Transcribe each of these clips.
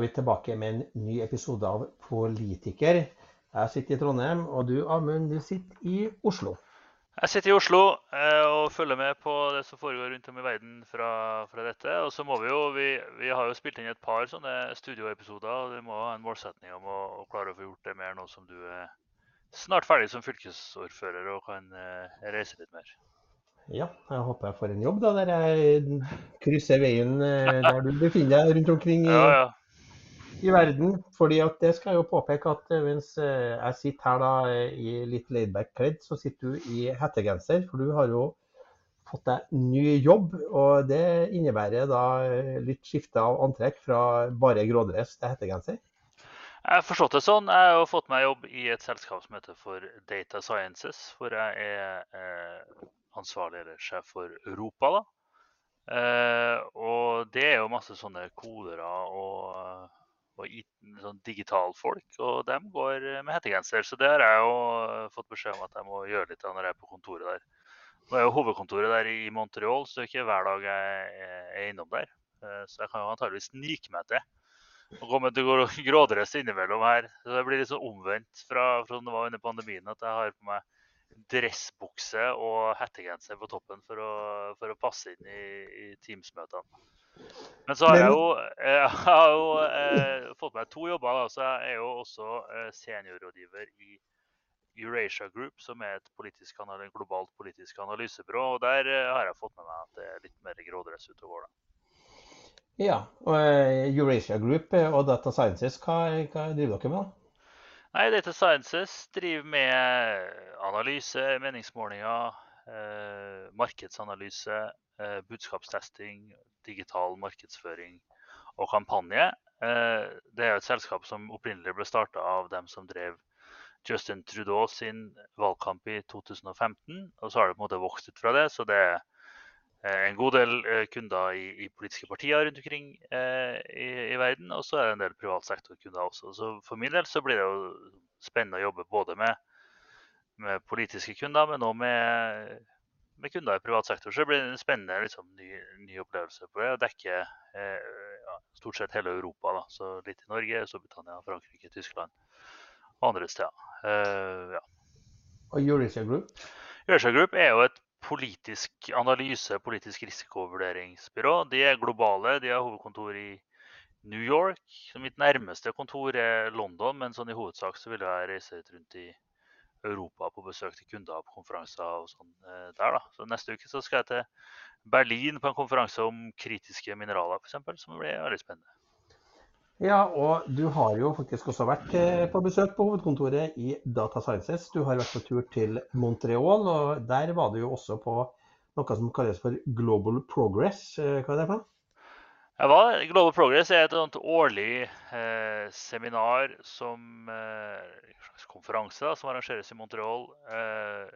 er vi tilbake med en ny episode av Politiker. Jeg sitter i Trondheim, og du Amund, du sitter i Oslo. Jeg sitter i Oslo eh, og følger med på det som foregår rundt om i verden fra, fra dette. Og så må vi jo, vi, vi, har jo spilt inn et par sånne studioepisoder, og vi må ha en målsetning om å, å, klare å få gjort det mer nå som du er snart ferdig som fylkesordfører og kan eh, reise litt mer. Ja, jeg håper jeg får en jobb da, der jeg krysser veien eh, der du befinner deg rundt omkring ja, ja i verden. fordi at det skal jeg jo påpeke at eh, mens eh, jeg sitter her da eh, i litt laidback kledd, så sitter du i hettegenser. For du har jo fått deg ny jobb, og det innebærer da litt skifte av antrekk fra bare grådress til hettegenser. Jeg har forstått det sånn. Jeg har fått meg jobb i et selskap som heter for Data Sciences, hvor jeg er ansvarlig eller sjef for Europa. da. Uh, og det er jo masse sånne koder og og sånn digitalfolk, og de går med hettegenser. Så det har jeg jo fått beskjed om at jeg må gjøre litt av når jeg er på kontoret der. Nå er jo hovedkontoret der i Montreal, så det er ikke hver dag jeg er innom der. Eh, så jeg kan jo antageligvis snike meg til og komme til å grådress innimellom her. Så det blir litt sånn omvendt fra, fra det var under pandemien, at jeg har på meg dressbukse og hettegenser på toppen for å, for å passe inn i, i Teams-møtene. Men så har jeg jo, eh, jeg har jo eh, fått meg to jobber. Da. Så jeg er jo også eh, seniorrådgiver i Eurasia Group, som er et politisk, globalt politisk analysebyrå. og Der eh, har jeg fått med meg at det er litt mer grådress ute og går. Da. Ja, og uh, Eurasia Group og Data Sciences, hva, hva driver dere med? da? Nei, Data Sciences driver med analyse, meningsmålinger, eh, markedsanalyse, eh, budskapstesting, digital markedsføring og kampanje. Eh, det er jo et selskap som opprinnelig ble starta av dem som drev Justin Trudeau sin valgkamp i 2015. Og så har det på en måte vokst ut fra det. Så det er eh, en god del eh, kunder i, i politiske partier rundt omkring eh, i, i, verden. Og så er det en del privat sektor-kunder også. Så for min del så blir det jo spennende å jobbe både med, med politiske kunder, men òg med med kunder i privat sektor. Så det blir en spennende liksom, ny, ny, opplevelse på det. Å dekke eh, stort sett hele Europa. Da. Så litt i Norge, Storbritannia, Frankrike, Tyskland og andre steder. Uh, ja. Og Eurasia Group? Eurasia Group er jo et politisk analyse, politisk risikovurderingsbyrå. De er globale. De har hovedkontor i New York. Mitt nærmeste kontor er London, men sånn i hovedsak så vil jeg reise rundt i Europa på besøk til kunder på konferanser og sånn eh, der. da. Så Neste uke så skal jeg til Berlin på en konferanse om kritiske mineraler f.eks., som ble veldig spennende. Ja, og du har jo faktisk også vært eh, på besøk på hovedkontoret i Data Sciences. Du har vært på tur til Montreal, og der var du jo også på noe som kalles for Global Progress. Eh, hva er det for noe? Ja, Global Progress er et årlig eh, seminar som eh, konferanse da, som arrangeres i Montreal eh,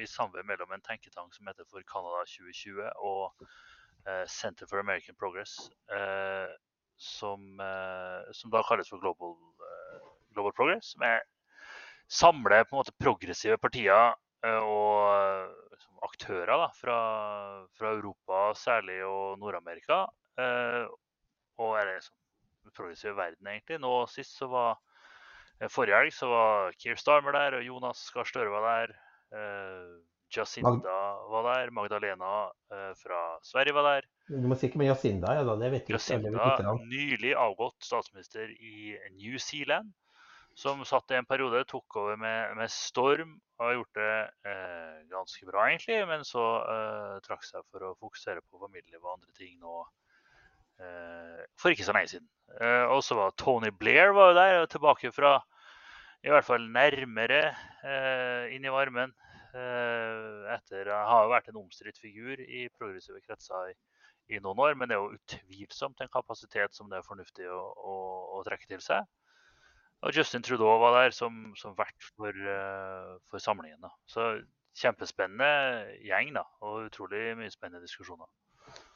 i samarbeid mellom en tenketank som heter for Canada 2020 og eh, Center for American Progress, eh, som, eh, som, da kalles for Global, Global Progress. Som er samler på en måte progressive partier og aktører da, fra, fra, Europa særlig og Nord-Amerika og er det sånn progressiv verden, egentlig. Nå sist så var Forrige helg så var Keir Starmer der, og Jonas Gahr Støre var der. Eh, Jacinda var der. Magdalena fra Sverige var der. Du må si ikke med Jacinda, ja da. Det vet Jacinda, nylig avgått statsminister i New Zealand. Som satt i en periode, tok over med, med storm og har gjort det eh, ganske bra, egentlig. Men så eh, trakk seg for å fokusere på familie og andre ting nå Eh, for ikke så lenge siden. Eh, og så var Tony Blair var jo der, tilbake fra i hvert fall nærmere eh, inn i varmen. Etter har jo vært en omstridt figur i progressive kretser i, i, noen år. Men det er jo utvilsomt en kapasitet som det er fornuftig å, å, å trekke til seg. Og Justin Trudeau var der som, som vert for, for samlingen. Da. Så kjempespennende gjeng da, og utrolig mye spennende diskusjoner.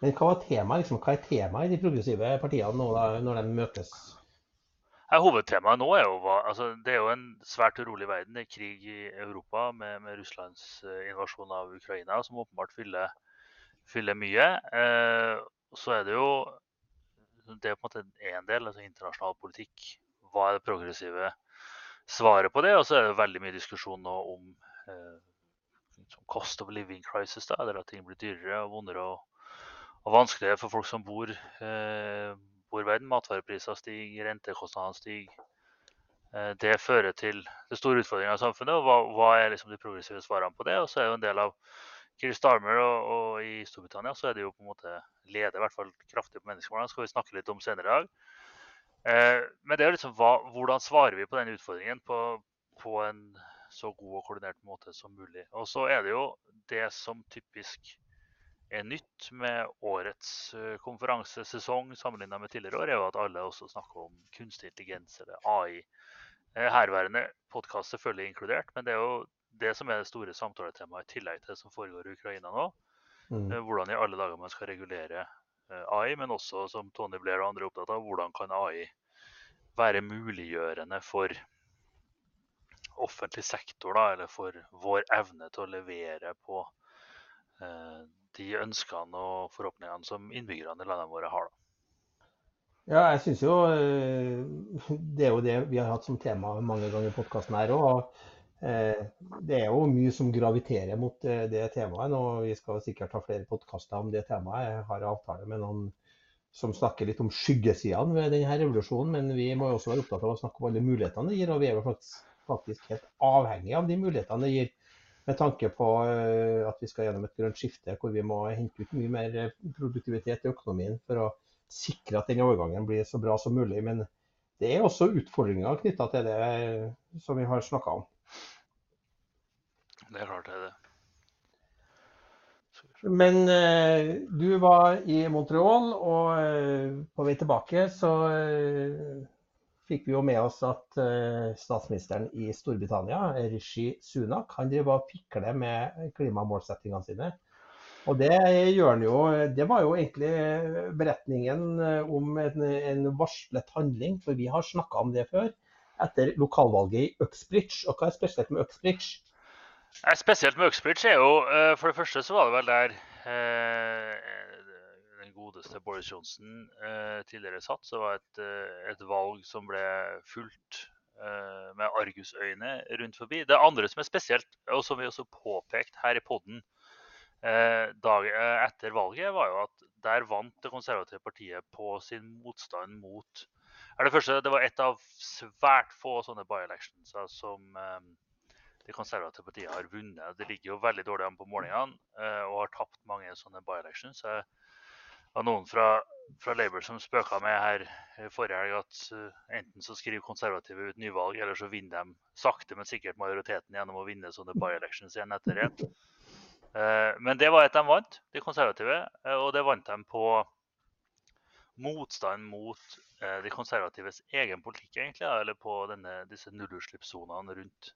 Men hva, tema, liksom, hva er temaet i de progressive partiene nå, da, når de møtes? Ja, hovedtemaet nå er jo altså, Det er jo en svært urolig verden. Det er krig i Europa med, med Russlands uh, invasjon av Ukraina, som åpenbart fyller fyller mye. Eh, så er det jo det er på en måte en del, altså internasjonal politikk. Hva er det progressive svaret på det? Og så er det veldig mye diskusjon nå om eh, cost of living crisis, da, eller at ting blir dyrere og vondere og, og vanskeligere for folk som bor, eh, bor verden. Matvarepriser stiger, rentekostnadene stiger. Eh, det fører til det store utfordringer i samfunnet. og Hva, er liksom de progressive svarene på det? Og så er jo en del av Chris Starmer og, og, i Storbritannia så er det jo på en måte leder i hvert fall kraftig på menneskemålene. Skal vi snakke litt om senere i dag. Eh, men det er liksom hva, hvordan svarer vi på den utfordringen på, på, en så god og koordinert måte som mulig. Og så er det jo det som typisk er nytt med årets eh, konferansesesong sammenlignet med tidligere år, er jo at alle også snakker om kunstig intelligens eller AI. Eh, herværende podkast selvfølgelig inkludert, men det er jo det som er det store samtaletemaet i tillegg til det som foregår i Ukraina nå. Mm. Eh, hvordan i alle dager man skal regulere AI, men også, som Tony Blair og andre er opptatt av, hvordan kan AI være muliggjørende for offentlig sektor, da, eller for vår evne til å levere på de ønskene og forhåpningene som innbyggerne i landene våre har. da. Ja, jeg syns jo eh, Det er jo det vi har hatt som tema mange ganger i podkasten her òg. Eh, det er jo mye som graviterer mot eh, det temaet. og Vi skal sikkert ha flere podkaster om det temaet. Jeg har avtale med noen som snakker litt om skyggesidene ved denne revolusjonen. Men vi må jo også være opptatt av å snakke om alle mulighetene det gir. Og vi er jo faktisk, faktisk helt avhengig av de mulighetene det gir. Med tanke på eh, at vi skal gjennom et grønt skifte hvor vi må hente ut mye mer produktivitet i økonomien for å sikre at den overgangen blir så bra som mulig. Men det er også utfordringer knytta til det som vi har snakka om. Det er klart det er det. Men eh, du var i Montreal, og eh, på vei tilbake så eh, fikk vi jo med oss at eh, statsministeren i Storbritannia, Rishi Sunak, han driver og pikler med klimamålsettingene sine. Og det gjør han jo Det var jo egentlig beretningen eh, om en, en varslet handling, for vi har snakka om det før. Etter lokalvalget i Uxbridge. Og hva er spesielt med Uxbridge? Nei, spesielt med Uxbridge er jo eh, For det første så var det vel der eh, godeste Boris Johnson eh, tidligere satt. Så det var et, et valg som ble fulgt med argusøyne rundt forbi. Det andre som er spesielt, og som vi også påpekte her i poden dag etter valget, var jo at der vant det konservative partiet på sin motstand mot Det første, det var et av svært få sånne by-elections som de konservative partiene har vunnet. Det ligger jo veldig dårlig an på målingene eh, og har tapt mange sånne by-elections. Det var noen fra, fra, Labour som spøka med her forrige helg at uh, enten så skriver konservative ut nyvalg, eller så vinner de sakte, men sikkert majoriteten gjennom å vinne sånne by-elections igjen etter igjen. Uh, men det var et de vant, de konservative, og det vant de på motstand mot de konservatives egen politikk, egentlig, eller på denne, disse nullutslippssonene rundt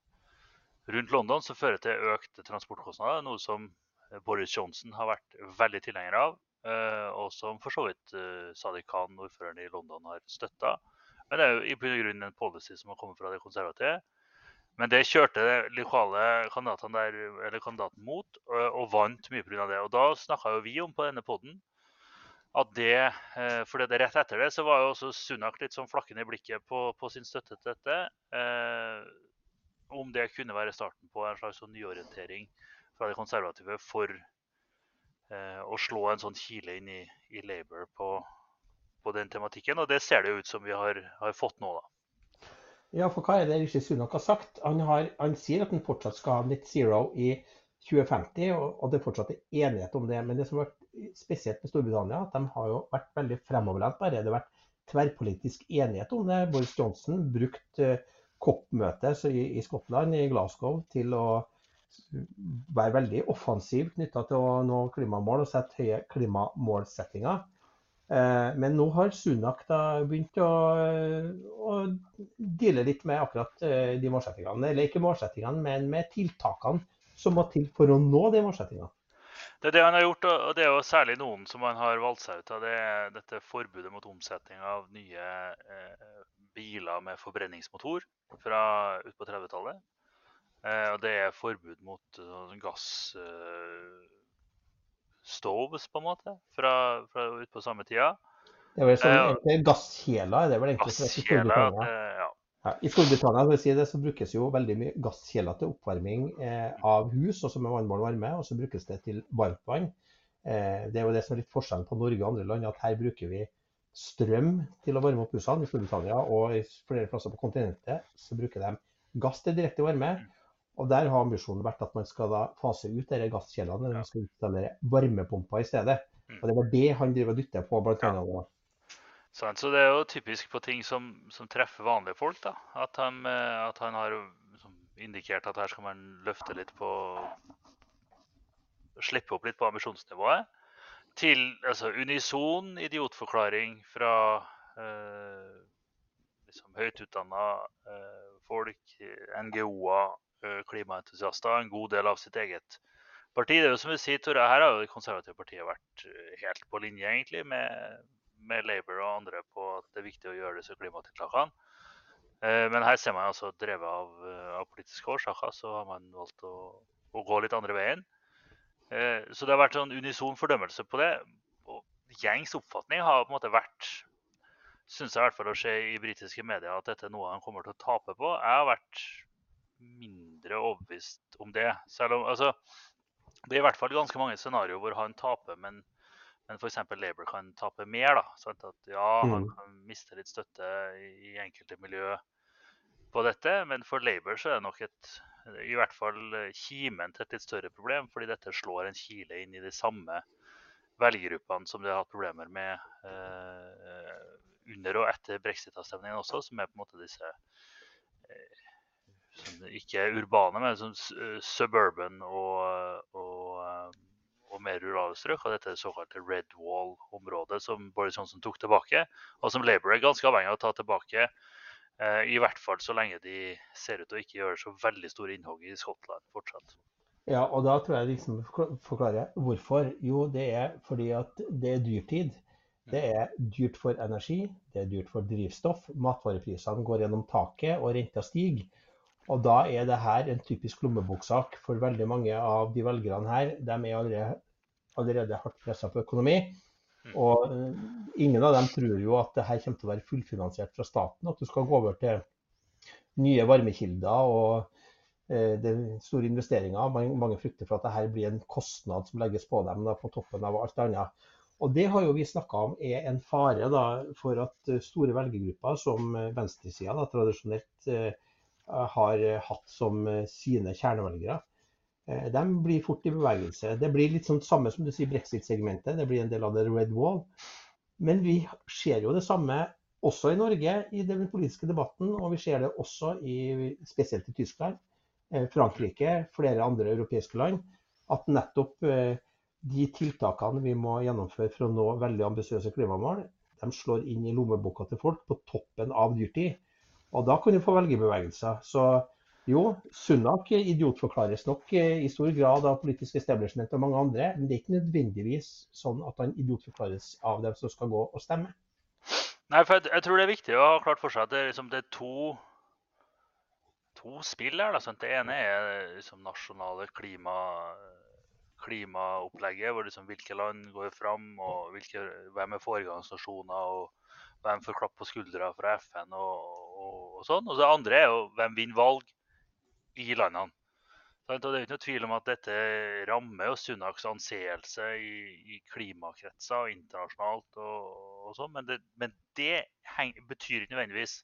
rundt London som fører til økte transportkostnader, noe som eh, Boris Johnson har vært veldig tilhenger av, eh, og som for så vidt eh, Sadiq Khan, ordføreren i London, har støtta. Men det er jo i grunn en policy som har kommet fra de konservative. Men det kjørte de lokale kandidatene der, kandidaten mot, og vant mye pga. det. Og da snakka jo vi om på denne poden at det For det rett etter det så var jo også Sunak litt sånn flakkende i blikket på, på sin støtte til dette om det kunne være starten på en slags sånn nyorientering fra de konservative for eh, å slå en sånn kile inn i, i Labour på, på, den tematikken. Og det ser det ut som vi har, har, fått nå, da. Ja, for hva er det Rishi Sunak har sagt? Han, har, han sier at han fortsatt skal ha net zero i 2050, og, og det er fortsatt enighet om det. Men det som har vært spesielt med Storbritannia, at de har jo vært veldig fremoverlent. Bare det har vært tverrpolitisk enighet om det. Boris Johnson brukte COP-møte i, Skottland, i Glasgow, til å være veldig offensiv knytta til å nå klimamål og sette høye klimamålsettinger. Eh, men nå har Sunak da begynt å, å deale litt med akkurat eh, de målsettingene. Eller ikke målsettingene, men med tiltakene som må til for å nå de målsettingene. Det er det han har gjort, og det er jo særlig noen som han har valgt seg ut av. Det er dette forbudet mot omsetning av nye eh, biler med forbrenningsmotor fra ut på 30-tallet. Eh, og det er forbud mot uh, gassstøv på en måte, fra, fra ut på samme tida. Det er vel sånn, eh, Gasskjeler er det vel egentlig? Gasskjeler, ja. Ja, I Storbritannia si det, så brukes jo veldig mye gasskjeler til oppvarming eh, av hus, også med vannbåren varme, og så brukes det til varmtvann. Eh, det er jo det som er litt forskjellen på Norge og andre land, at her bruker vi strøm til å varme opp husene. I Storbritannia og i flere plasser på kontinentet så bruker de gass til direkte varme. Og Der har ambisjonen vært at man skal da fase ut disse gasskjelene, eller man skal installere varmepumper i stedet. Mm. Og Det var det han driver og dytter på. blant annet. Sånn, så det er jo typisk på ting som, som treffer vanlige folk. da, At han, eh, at han har liksom, indikert at her skal man løfte litt på Slippe opp litt på ambisjonsnivået. Til altså, unison idiotforklaring fra eh, liksom, høyt utdanna eh, folk, NGO-er, eh, klimaentusiaster, en god del av sitt eget parti. Det er jo som vi sier, Tore, Her har jo det konservative partiet vært eh, helt på linje egentlig med med Labour og andre på at det er viktig å gjøre disse klimatiltakene. Eh, men her ser man altså drevet av, eh, av politiske årsaker, så har man valgt å, å, gå litt andre veien. Så det har vært sånn unison fordømmelse på det. Og gjengs oppfatning har på en måte vært syns jeg i hvert fall å se i britiske medier at dette er noe han kommer til å tape på. Jeg har vært mindre overbevist om det. Selv om, altså, det er i hvert fall ganske mange scenarioer hvor han taper, men men f.eks. Labour kan tape mer. da, sant? At ja, han mm. kan miste litt støtte i enkelte miljø på dette, men for Labour så er det nok et i hvert fall kimen til et litt større problem, fordi dette slår en kile inn i de samme velgergruppene som de har hatt problemer med eh, under og etter brexit-avstemningen også, som er på en måte disse eh, ikke urbane, men som suburban og, og og mer rurale strøk. Og dette det såkalte Red Wall-området som Boris Johnson tok tilbake, og som Labour er ganske avhengig av å ta tilbake. Eh, I hvert fall så lenge de ser ut til å ikke gjøre så veldig store innhogg i Skottland fortsatt. Ja, og da tror jeg liksom forklarer hvorfor. Jo, det er fordi at det er dyrtid. Det er dyrt for energi, det er dyrt for drivstoff. Matvareprisene går gjennom taket, og renta stiger. Og da er det her en typisk lommeboksak for veldig mange av de velgerne her. De er allerede, allerede hardt pressa på økonomi. Mm. Og uh, ingen av dem tror jo at det her kommer til å være fullfinansiert fra staten. At du skal gå over til nye varmekilder og eh, det store investeringer. Mange, mange, frykter for at det her blir en kostnad som legges på dem da, på toppen av alt annet. Og Det har jo vi snakka om er en fare da, for at store velgergrupper som venstresida tradisjonelt Eh, har eh, hatt som eh, sine kjernevelgere. De blir fort i bevegelse. Det blir litt sånn samme som du sier brexit-segmentet. Det blir en del av the red wall. Men vi ser jo det samme også i Norge i den politiske debatten, og vi ser det også i, spesielt i Tyskland, Frankrike, flere andre europeiske land, at nettopp de tiltakene vi må gjennomføre for å nå veldig ambisiøse klimamål, de slår inn i lommeboka til folk på toppen av dyrtid. Og da kan du få velgerbevegelser. Så jo, Sunak idiotforklares nok i stor grad av politisk establishment og mange andre, men det er ikke nødvendigvis sånn at han idiotforklares av dem som skal gå og stemme. Nei, for jeg, jeg tror det er viktig å ha klart for seg at det, liksom, det er to, to spill her. Da, det ene er liksom, nasjonale klima, klimaopplegget, hvor liksom, hvilke land går fram, og hvilke, hvem er foregangsnasjoner, og hvem får klapp på skuldra fra FN. og og, og sånn. Og det andre er jo hvem vinner valg i landene. Og Det er jo ikke noe tvil om at dette rammer jo Sunaks anseelse i, i klimakretser internasjonalt. og, og sånn, Men det, men det heng, betyr ikke nødvendigvis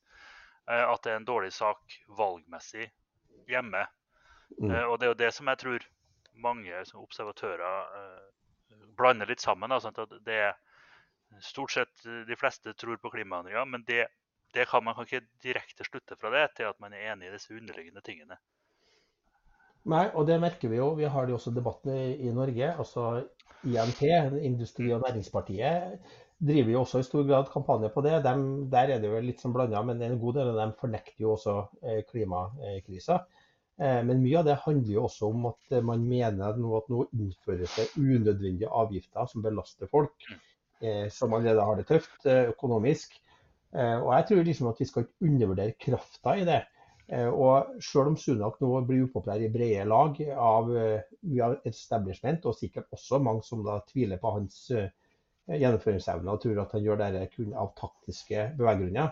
eh, at det er en dårlig sak valgmessig hjemme. Mm. Eh, og det er jo det som jeg tror mange observatører eh, blander litt sammen. Sånn at det er Stort sett de fleste tror på klimaendringer, men det det kan man kan ikke direkte slutte fra det til at man er enig i disse underliggende tingene. Nei, og det merker vi jo. Vi har det jo også debatten i, Norge. altså INP, Industri- og Næringspartiet, driver jo også i stor grad kampanje på det. De, der er det jo litt sånn blanda, men en god del av dem fornekter jo også eh, klimakrisa. Eh, men mye av det handler jo også om at man mener nå at nå innføres det unødvendige avgifter som belaster folk mm. eh, som allerede har det tøft økonomisk. Eh, og jeg tror liksom at vi skal ikke undervurdere krafta i det. Og selv om Sunak nå blir upopulær i brede lag mye av establishment, og sikkert også mange som da tviler på hans gjennomføringsevne og tror at han gjør det kun av taktiske beveggrunner,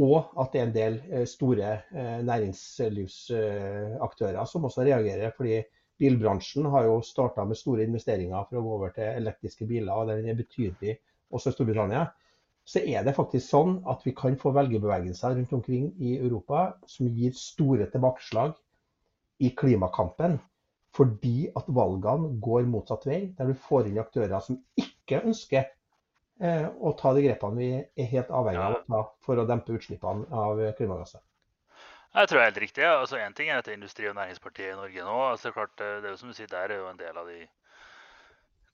og at det er en del eh, store eh, næringslivsaktører som også reagerer. fordi Bilbransjen har jo starta med store investeringer for å gå over til elektriske biler, og den er betydelig også i Storbritannia. Så er det faktisk sånn at vi kan få velgerbevegelser rundt omkring i Europa som gir store tilbakeslag i klimakampen, fordi at valgene går motsatt vei, der du får inn aktører som ikke ønsker Eh, å ta de grepene vi er helt avhengig av å ta for å dempe utslippene av klimagasser. Jeg tror det er helt riktig. Altså, Én ting er at Industri- og Næringspartiet i Norge nå. Altså, klart, eh, det er jo som du sier, Der er jo en del av de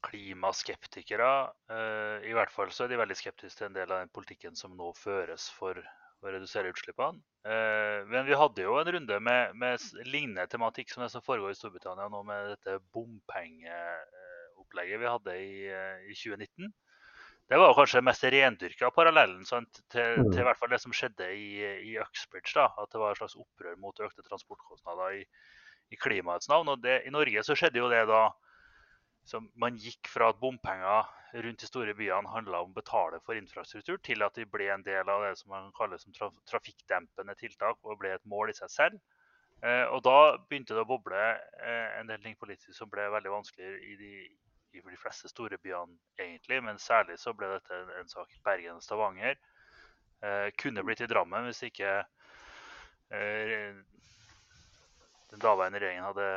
klimaskeptikere. Eh, I hvert fall så er de veldig skeptiske til en del av den politikken som nå føres for å redusere utslippene. Men vi hadde jo en runde med, med lignende tematikk som det som foregår i Storbritannia nå, med dette bompengeopplegget vi hadde i, i 2019. Det var kanskje mest rendyrka parallellen sant, til, mm. til, i hvert fall det som skjedde i, i Uxbridge. Da, at det var et slags opprør mot økte transportkostnader i, i klimaets navn. Og det, I Norge så skjedde jo det da som man gikk fra at bompenger rundt de store byene handla om å betale for infrastruktur, til at de ble en del av det som man kaller som trafikkdempende tiltak og ble et mål i seg selv. Eh, og da begynte det å boble eh, en del ting politisk som ble veldig vanskelig i de, i de fleste store byene, egentlig. Men særlig så ble dette en, en sak i Bergen og Stavanger. Eh, kunne blitt i Drammen hvis ikke eh, den daværende regjeringen hadde,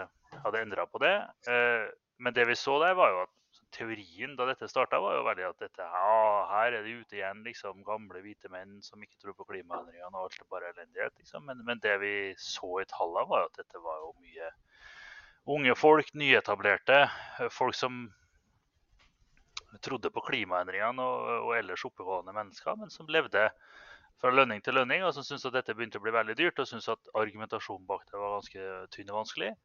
hadde endra på det. Eh, men det vi så der, var jo at teorien da dette starta, var jo veldig at dette, ja, her er det ute igjen liksom, gamle hvite menn som ikke tror på klimaendringene og alt er bare elendighet. Liksom. Men, men, det vi så i tallene, var jo at dette var jo mye unge folk, nyetablerte, folk som trodde på klimaendringene og, og ellers oppegående mennesker, men som levde fra lønning til lønning, og som syntes at dette begynte å bli veldig dyrt, og syntes at argumentasjonen bak det var ganske tynn og vanskelig.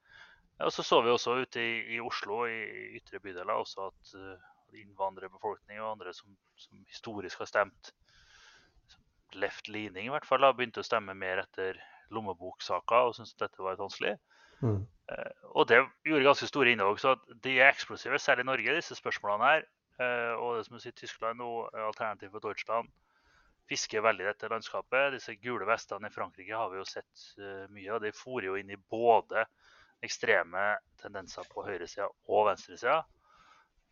Og så så vi også ute i, i Oslo, i, ytre bydeler, også at uh, innvandrerbefolkning og andre som, som, historisk har stemt left leaning, i hvert fall, da, begynte å stemme mer etter lommeboksaker og syntes dette var litt vanskelig. Mm. Uh, og det gjorde ganske store innhogg. Så de er eksplosive, særlig i Norge, disse spørsmålene her. Uh, og det som du sier, Tyskland og alternativ for Deutschland fisker veldig dette landskapet. Disse gule vestene i Frankrike har vi jo sett uh, mye av. De fòrer jo inn i både ekstreme tendenser på høyresida og venstresida.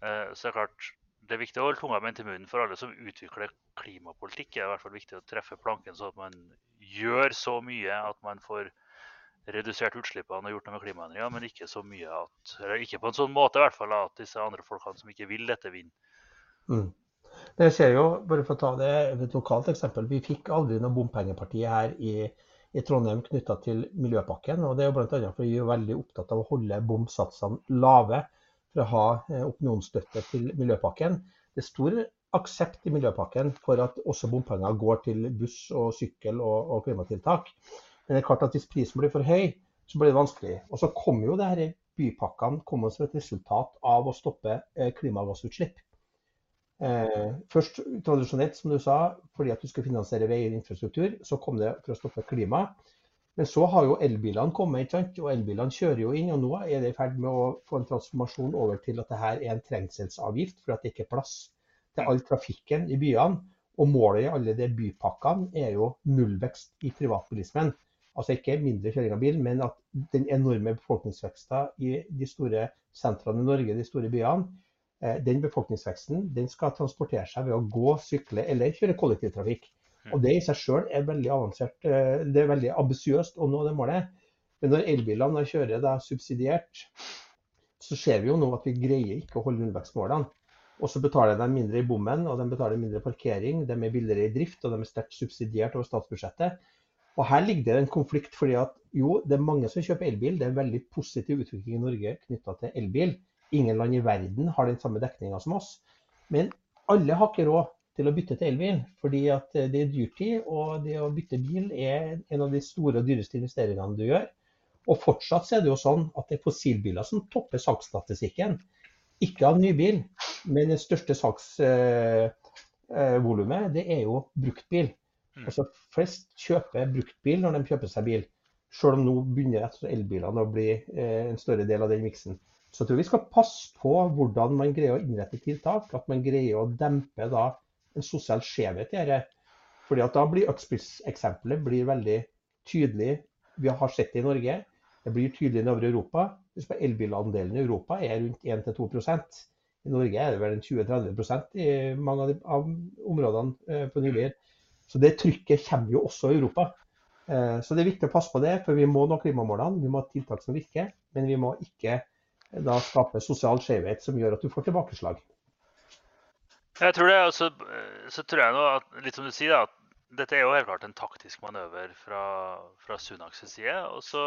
Eh, så det er klart, det er viktig å holde tunga beint i munnen for alle som utvikler klimapolitikk. Det er i hvert fall viktig å treffe planken så at man gjør så mye at man får redusert utslippene og gjort noe med klimaendringene, men ikke så mye at, eller ikke på en sånn måte i hvert fall at disse andre folkene som ikke vil dette, vinner. Mm. Det ser jo, bare for å ta det et lokalt eksempel, Vi fikk aldri noe bompengeparti her i, i Trondheim knytta til Miljøpakken. og Det er jo bl.a. fordi vi er veldig opptatt av å holde bomsatsene lave for å ha eh, opinionsstøtte til Miljøpakken. Det er stor aksept i Miljøpakken for at også bompenger går til buss og sykkel og, og klimatiltak. Men det er klart at hvis prisen blir for høy, så blir det vanskelig. Og så kommer jo det her bypakkene kommer som et resultat av å stoppe eh, klimagassutslipp. Eh, først tradisjonelt, som du sa, fordi at du skal finansiere veier og infrastruktur, så kom det for å stoppe klima. Men så har jo elbilene kommet, ikke sant? og elbilene kjører jo inn. Og nå er det i ferd med å få en transformasjon over til at det her er en trengselsavgift, for at det ikke er plass til all trafikken i byene. Og målet i alle de bypakkene er jo nullvekst i privatbilismen. Altså ikke mindre kjøring av bil, men at den enorme befolkningsveksten i de store sentrene i Norge, de store byene, den befolkningsveksten den skal transportere seg ved å gå, sykle eller kjøre kollektivtrafikk. Mm. Og Det i seg selv er veldig avansert, eh, det er veldig ambisiøst å nå det målet. Men når elbilene kjører da subsidiert, så ser vi jo nå at vi greier ikke å holde nullvekstmålene. Og så betaler de mindre i bommen, og de betaler mindre parkering, de er billigere i drift og de er sterkt subsidiert over statsbudsjettet. Og Her ligger det en konflikt. fordi at jo, det er mange som kjøper elbil. Det er en veldig positiv utvikling i Norge knytta til elbil. Ingen land i verden har den samme dekninga som oss. Men alle har ikke råd til å bytte til elbil, fordi at det er dyrtid. Og det å bytte bil er en av de store og dyreste investeringene du gjør. Og fortsatt er det jo sånn at det er fossilbiler som topper salgsstatistikken. Ikke av nybil, men det største salgsvolumet, eh, eh, det er jo bruktbil. Mm. Altså Flest kjøper bruktbil når de kjøper seg bil. Selv om nå begynner elbilene å bli eh, en større del av den miksen. Så jeg tror vi skal passe på hvordan man greier å innrette tiltak. At man greier å dempe da en sosial skjevhet i dette. Fordi at da blir Uxbridge-eksempelet blir veldig tydelig. Vi har sett det i Norge. Det blir tydelig i øvre Europa. Elbilandelen i Europa er rundt 1-2% I Norge er det vel 20-30% i mange av, de, av områdene eh, på nylig. Så det trykket kommer jo også i Europa. Eh, så det er viktig å passe på det, for vi må nå klimamålene. Vi må ha tiltak som virker, men vi må ikke da skaper sosial skjevhet som gjør at du får tilbakeslag. Jeg tror det, også, så tror jeg nå at, litt som du sier, at dette er jo helt klart en taktisk manøver fra, fra Sunaks side. og så,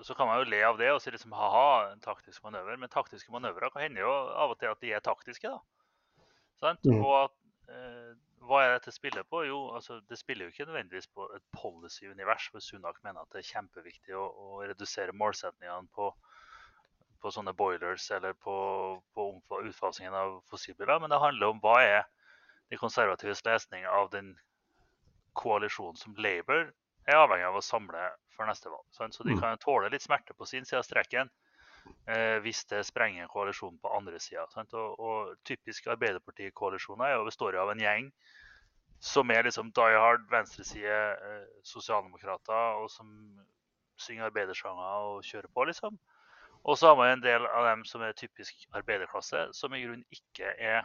så, kan man jo le av det og si liksom ha-ha, en taktisk manøver. Men taktiske manøvrer kan hende jo av og til at de er taktiske. da. Mm. Og at, eh, hva er dette spillet på? Jo, altså, det spiller jo ikke nødvendigvis på et policy-univers hvor Sunak mener at det er kjempeviktig å, å redusere målsetningene på, på sånne boilers eller på, på utfasingen av fossilbiler. Men det handler om hva er de konservatives lesning av den koalisjonen som Labour er avhengig av å samle for neste valg. Sant? Så de mm. kan tåle litt smerte på sin side av streken eh, hvis det sprenger koalisjonen på andre sida. Og, og, typisk Arbeiderparti-koalisjoner består av en gjeng som er liksom die hard venstreside eh, sosialdemokrater, og som synger arbeidersanger og kjører på, liksom. Og så har man en del av dem som er typisk arbeiderklasse, som i grunnen ikke er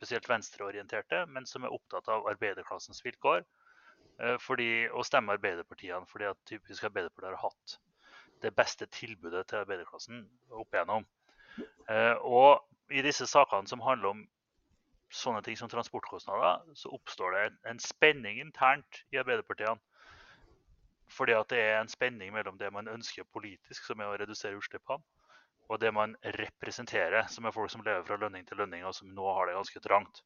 spesielt venstreorienterte, men som er opptatt av arbeiderklassens vilkår. Eh, fordi, og stemmer Arbeiderpartiene fordi at typisk Arbeiderpartiet har hatt det beste tilbudet til arbeiderklassen opp igjennom. Eh, og i disse sakene som handler om sånne ting som transportkostnader, så oppstår det en spenning internt i Arbeiderpartiene fordi at det er en spenning mellom det man ønsker politisk, som er å redusere utslippene, og det man representerer, som er folk som lever fra lønning til lønning, og som nå har det ganske trangt.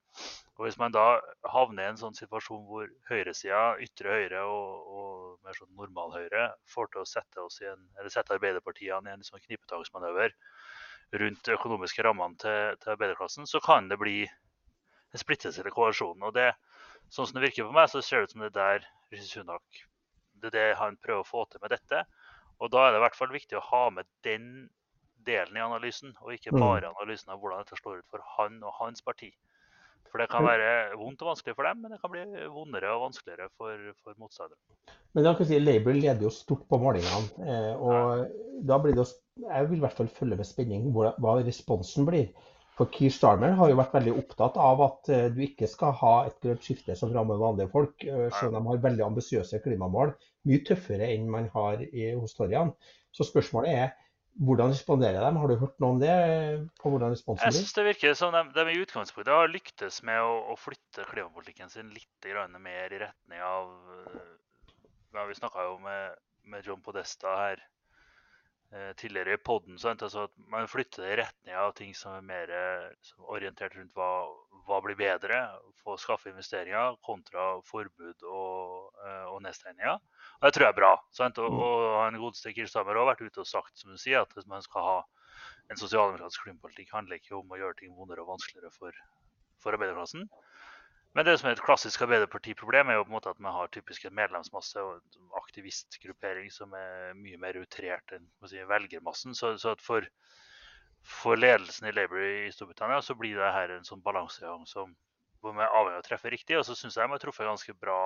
Og Hvis man da havner i en sånn situasjon hvor høyresida, ytre høyre og, og mer sånn normalhøyre får til å sette, en, sette Arbeiderpartiene i en sånn knipetaksmanøver rundt økonomiske rammene til, til arbeiderklassen, så kan det bli en splittelse eller koalisjon. Og det, sånn som det virker på meg, så ser det ut som det er der Rishi Sunak det er det han prøver å få til med dette. Og da er det i hvert fall viktig å ha med den delen i analysen, og ikke mm. bare analysen av hvordan dette slår ut for han og hans parti. For det kan være vondt og vanskelig for dem, men det kan bli vondere og vanskeligere for, for motstandere. Men jeg kan si Labour leder jo stort på målingene. Eh, og ja. da blir det Jeg vil i hvert fall følge med spenning hva responsen blir. For Keir Starmer har jo vært veldig opptatt av at eh, du ikke skal ha et grønt skifte som rammer vanlige folk, eh, selv om de har veldig ambisiøse klimamål. Mye tøffere enn man har i, hos Torjan. Så spørsmålet er hvordan responderer de? Har du hørt noe om det? på hvordan responsen blir? Jeg synes Det virker som de, de i utgangspunktet har lyktes med å, å flytte klimapolitikken sin litt mer i retning av ja, Vi snakka jo med, med John Podesta her Eh, tidligere i poden. Altså at man flytter det i retning av ting som er mer som orientert rundt hva, hva blir bedre, få skaffe investeringer, kontra forbud og, eh, og nedstengninger. Og det tror jeg er bra. Sant? Og, mm. og han godeste Kiel Stammer har vært ute og sagt som du sier, at hvis man skal ha en sosialdemokratisk klimapolitikk, handler ikke om å gjøre ting vondere og vanskeligere for, for arbeiderklassen. Men det som er et klassisk Arbeiderpartiproblem, er jo på en måte at man har typisk en medlemsmasse og en aktivistgruppering som er mye mer utrert enn si, velgermassen. Så, så for, for, ledelsen i Labour i Storbritannia så blir det her en sånn balansegang som hvor man er avhengig av å treffe riktig. Og så syns jeg de har truffet ganske bra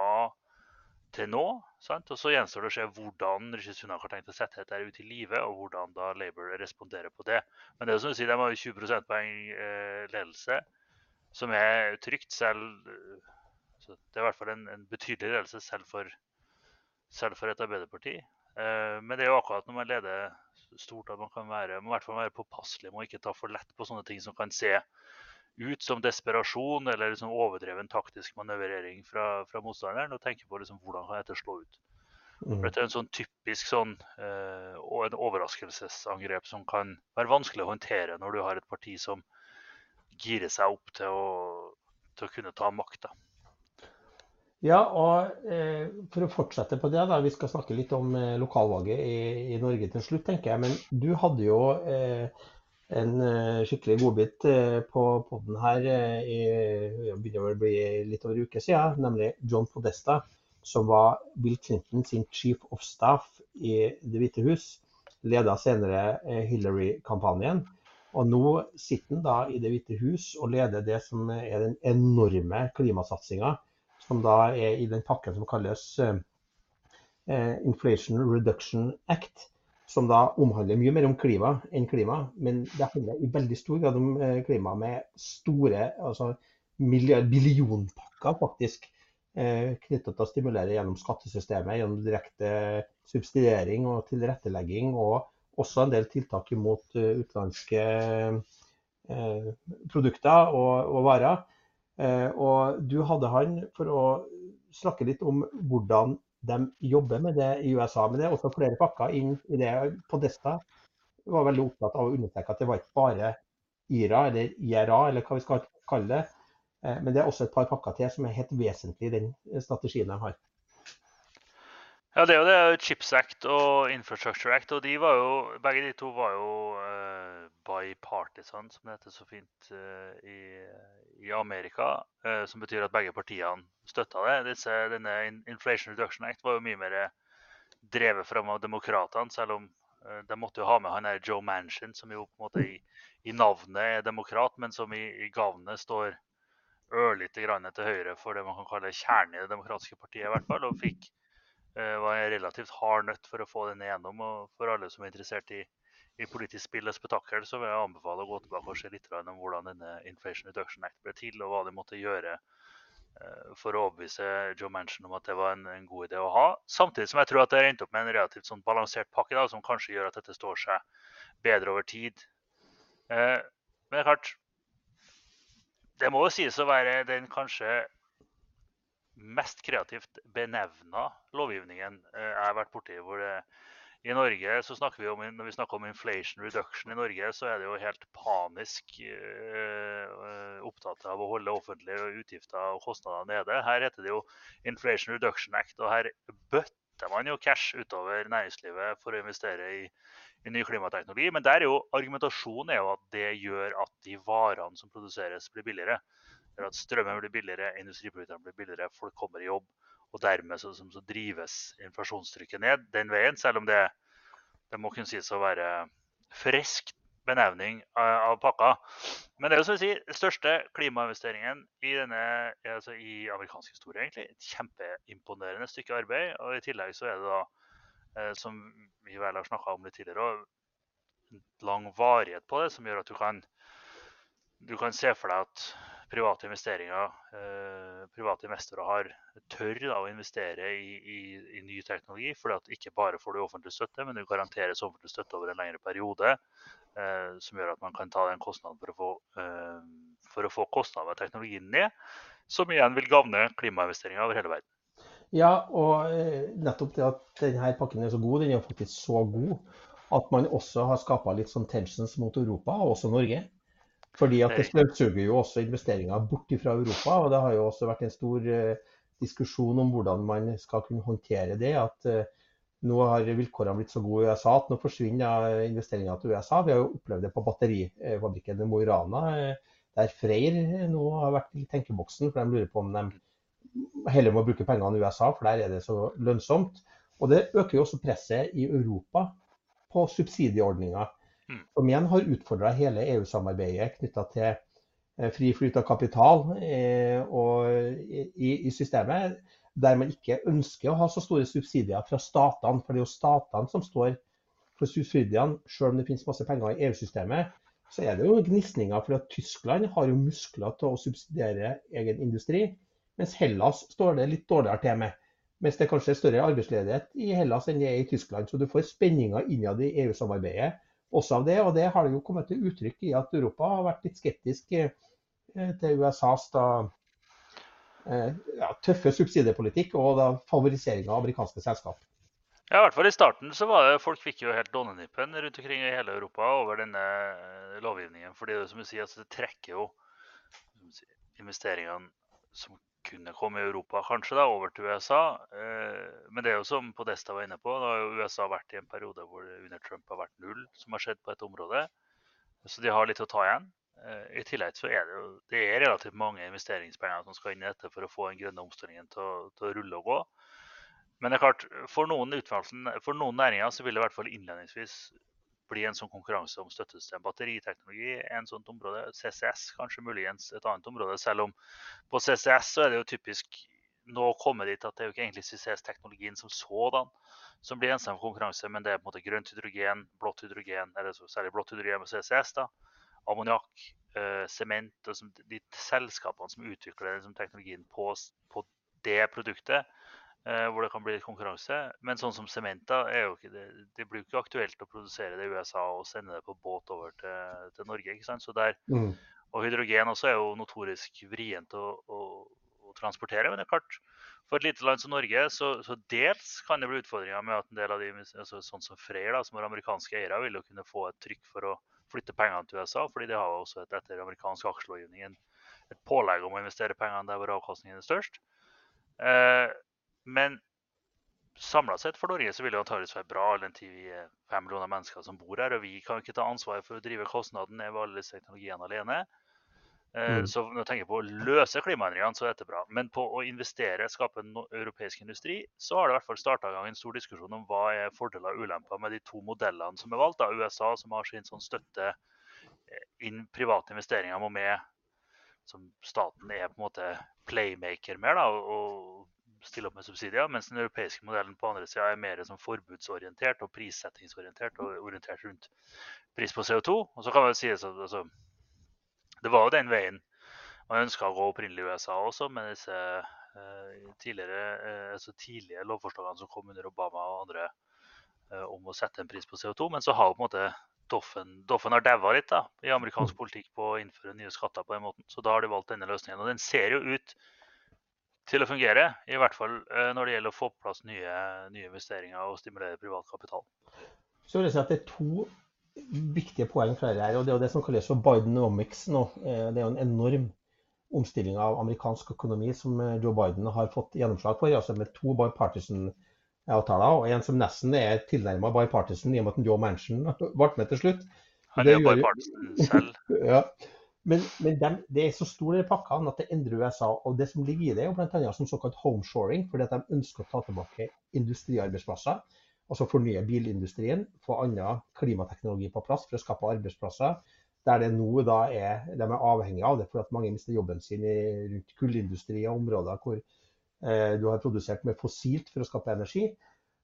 til nå. Sant? Og så gjenstår det å se hvordan Rishi Sunak har tenkt å sette dette ut i live, og hvordan da Labour responderer på det. Men det er som du sier, de har jo 20 prosentpoeng eh, ledelse som er trygt selv så Det er i hvert fall en, en betydelig ledelse selv for, selv for et Arbeiderparti. Eh, men det er jo akkurat når man leder stort at man kan være, i hvert fall være påpasselig med å ikke ta for lett på sånne ting som kan se ut som desperasjon eller liksom overdreven taktisk manøvrering fra, fra motstanderen, og tenke på liksom hvordan kan dette slå ut. Mm. Dette er en sånn typisk sånn, eh, en overraskelsesangrep som kan være vanskelig å håndtere når du har et parti som gire seg opp til å, til å kunne ta makta. Ja, og eh, for å fortsette på det, da, vi skal snakke litt om eh, lokalvalget i, i, Norge til slutt, tenker jeg. Men du hadde jo eh, en eh, skikkelig godbit eh, på poden her eh, i, begynner å bli litt over en uke siden, nemlig John Podesta, som var Bill Clinton sin chief of staff i Det hvite hus. Leda senere Hillary-kampanjen. Og nå sitter han da i Det hvite hus og leder det som er den enorme klimasatsinga, som da er i den pakken som kalles Inflation Reduction Act som da omhandler mye mer om klima enn klima, men det handler i veldig stor grad om eh, klima med store altså billionpakker faktisk knytta knyttet til å stimulere gjennom skattesystemet, gjennom direkte subsidiering og tilrettelegging, og også en del tiltak imot uh, utenlandske uh, produkter og, og varer. Uh, og du hadde han for å snakke litt om hvordan de jobber med det i USA. Men det er også flere pakker inn i det. Podesta var veldig opptatt av å understreke at det var ikke bare IRA, eller IRA, eller hva vi skal kalle det. Eh, men det er også et par pakker til som er helt vesentlig i den strategien de har. Ja, det er jo det Chips Act og Infrastructure Act. og de var jo, Begge de to var jo uh, bipartisan, som det heter så fint uh, i, i, Amerika. Uh, som betyr at begge partiene støtta det. Disse, denne Inflation Reduction Act var jo mye mer drevet fram av demokratene, selv om de måtte jo ha med han der Joe Manchin, som jo på en måte i, i navnet er demokrat, men som i, i gavnet står ørlite grann til høyre for det man kan kalle kjernen i det demokratiske partiet, i hvert fall. og fikk var en relativt hard nøtt for å få den igjennom. Og for alle som er interessert i, i politisk spill og spetakkel, så vil jeg anbefale å gå tilbake og se litt om hvordan denne Inflation Reduction Act ble til, og hva de måtte gjøre eh, for å overbevise Joe Manchin om at det var en, en, god idé å ha. Samtidig som jeg tror at det har endt opp med en relativt sånn balansert pakke da, som kanskje gjør at dette står seg bedre over tid. Eh, men det er klart Det må jo sies å være den kanskje mest kreativt benevna lovgivningen eh, jeg har vært borti. hvor det, I Norge så snakker vi om, Når vi snakker om inflation reduction i Norge, så er det jo helt panisk uh, opptatt av å holde offentlige utgifter og kostnader nede. Her heter det jo Inflation Reduction Act, og her bøtter man jo cash utover næringslivet for å investere i, i ny klimateknologi. Men der er jo argumentasjonen er jo at det gjør at de varene som produseres, blir billigere gjør at strømmen blir billigere, industriproduktene blir billigere, folk kommer i jobb. Og dermed så, så drives inflasjonstrykket ned den veien, selv om det, det må kunne sies å være frisk benevning av, pakka. Men det er jo som å si, den største klimainvesteringen i, denne, altså i amerikansk historie, egentlig. Et kjempeimponerende stykke arbeid. Og i tillegg så er det da, eh, som vi vel har snakka om litt tidligere, og lang varighet på det, som gjør at du kan, du kan se for deg at private investeringer. Eh, private investorer har tør da, å investere i, i, i, ny teknologi. For ikke bare får du offentlig støtte, men du garanteres offentlig støtte over en lengre periode. Eh, som gjør at man kan ta den kostnaden for å få, eh, for å få kostnaden ved teknologien ned. Som igjen vil gagne klimainvesteringer over hele verden. Ja, og eh, nettopp det at denne pakken er så god, den er faktisk så god at man også har skapa litt sånn tensions mot Europa, og også Norge. Fordi at det støvsuger jo også investeringer bort fra Europa. og Det har jo også vært en stor uh, diskusjon om hvordan man skal kunne håndtere det. at uh, Nå har vilkårene blitt så gode i USA at nå forsvinner investeringene til USA. Vi har jo opplevd det på batterifabrikken i Mo i Rana, der Freyr nå har vært i tenkeboksen. For de lurer på om de heller må bruke pengene i USA, for der er det så lønnsomt. Og det øker jo også presset i Europa på subsidieordninger. Mm. Som igjen har utfordra hele EU-samarbeidet knytta til eh, fri flyt av kapital eh, i, i, systemet, der man ikke ønsker å ha så store subsidier fra statene. For det er jo statene som står for subsidiene, selv om det finnes masse penger i EU-systemet. Så er det jo gnisninger, for at Tyskland har jo muskler til å subsidiere egen industri. Mens Hellas står det litt dårligere til med. Mens det kanskje er større arbeidsledighet i Hellas enn det er i Tyskland. Så du får spenninger innad i EU-samarbeidet også av det. Og det har det jo kommet til uttrykk i at Europa har vært litt skeptisk eh, til USAs da, eh, ja, tøffe subsidiepolitikk og da favorisering av amerikanske selskap. Ja, i hvert fall i starten så var det, Folk fikk jo helt donnenippen rundt omkring i hele Europa over denne eh, lovgivningen. fordi det, som du sier, altså, det trekker jo investeringene som kunne komme i Europa, kanskje, da, over til USA. Eh, men det er jo som Podesta var inne på, da har jo USA vært i en periode hvor det under Trump har vært null som har skjedd på et område. Så de har litt å ta igjen. I tillegg så er det jo det er relativt mange investeringspenger som skal inn i dette for å få den grønne omstillingen til, til å rulle og gå. Men det er klart, for noen, for noen næringer så vil det i hvert fall innledningsvis bli en sånn konkurranse om støttesystem. Batteriteknologi er en sånt område. CCS kanskje muligens et annet område. Selv om på CCS så er det jo typisk nå komme dit at det er jo ikke egentlig CCS-teknologien som sådan som blir gjenstand for konkurranse, men det er på en måte grønt hydrogen, blått hydrogen, eller særlig blått hydrogen med CCS. da, Ammoniakk, eh, sement. Eh, de selskapene som utvikler liksom, teknologien på, på det produktet, hvor det kan bli konkurranse. Men sånn som Sementa er jo ikke det, det blir jo ikke aktuelt å produsere det i USA og sende det på båt over til, til Norge. ikke sant? Så der, mm. Og hydrogen også er jo notorisk vrient å, å, å, transportere. Men det er klart, for et lite land som Norge, så, så dels kan det bli utfordringer med at en del av de, altså sånn som Freyr, da, som har amerikanske eiere, vil jo kunne få et trykk for å flytte pengene til USA. fordi de har jo også et, etter amerikansk aksjelovgivning et pålegg om å investere pengene der hvor avkastningen er størst. Eh, men samla sett for Norge så vil det antakeligvis være bra all den tid vi er fem millioner mennesker som bor her. Og vi kan ikke ta ansvar for å drive kostnaden ned ved alle disse teknologiene alene. Eh, mm. Så når jeg tenker på å løse klimaendringene, så er dette bra. Men på å investere, skape en europeisk industri, så har det i hvert fall starta en stor diskusjon om hva er fordeler og ulemper med de to modellene som er valgt. Da. USA, som har sin sånn støtte eh, inn private investeringer, må med som staten er på en måte playmaker mer. da, og stille opp med subsidier, mens den europeiske modellen på andre sida er mer som forbudsorientert og prissettingsorientert og orientert rundt pris på CO2. Og så kan man si at altså, Det var jo den veien man ønska å gå opprinnelig i USA også, med disse uh, tidligere, uh, altså tidlige lovforslagene som kom under Obama og andre uh, om å sette en pris på CO2. Men så har på en måte Doffen, Doffen har daua litt da, i amerikansk mm. politikk på å innføre nye skatter på den måten. Så da har de valgt denne løsningen. Og den ser jo ut til å fungere. I hvert fall eh, når det gjelder å få på plass nye, nye investeringer og stimulere privat kapital. Så vil jeg si at Det er to viktige poeng fra det her. og Det er jo det som kalles for Bidenomics nå. Eh, det er jo en enorm omstilling av amerikansk økonomi som eh, Joe Biden har fått gjennomslag for. altså Med to bipartisan-avtaler, og en som nesten er tilnærma bipartisan i og med at Joe Manchin ble med til slutt. Han er jo bipartisan selv. ja. Men, men de, det er så store pakkene at det endrer USA. Og det som ligger i det, er bl.a. som såkalt homeshoring, fordi at de ønsker å ta tilbake industriarbeidsplasser. Altså fornye bilindustrien, få annen klimateknologi på plass for å skape arbeidsplasser. Der det nå da er, de er avhengige av det for at mange mister jobben sin i, rundt kullindustri og områder hvor eh, du har produsert med fossilt for å skape energi.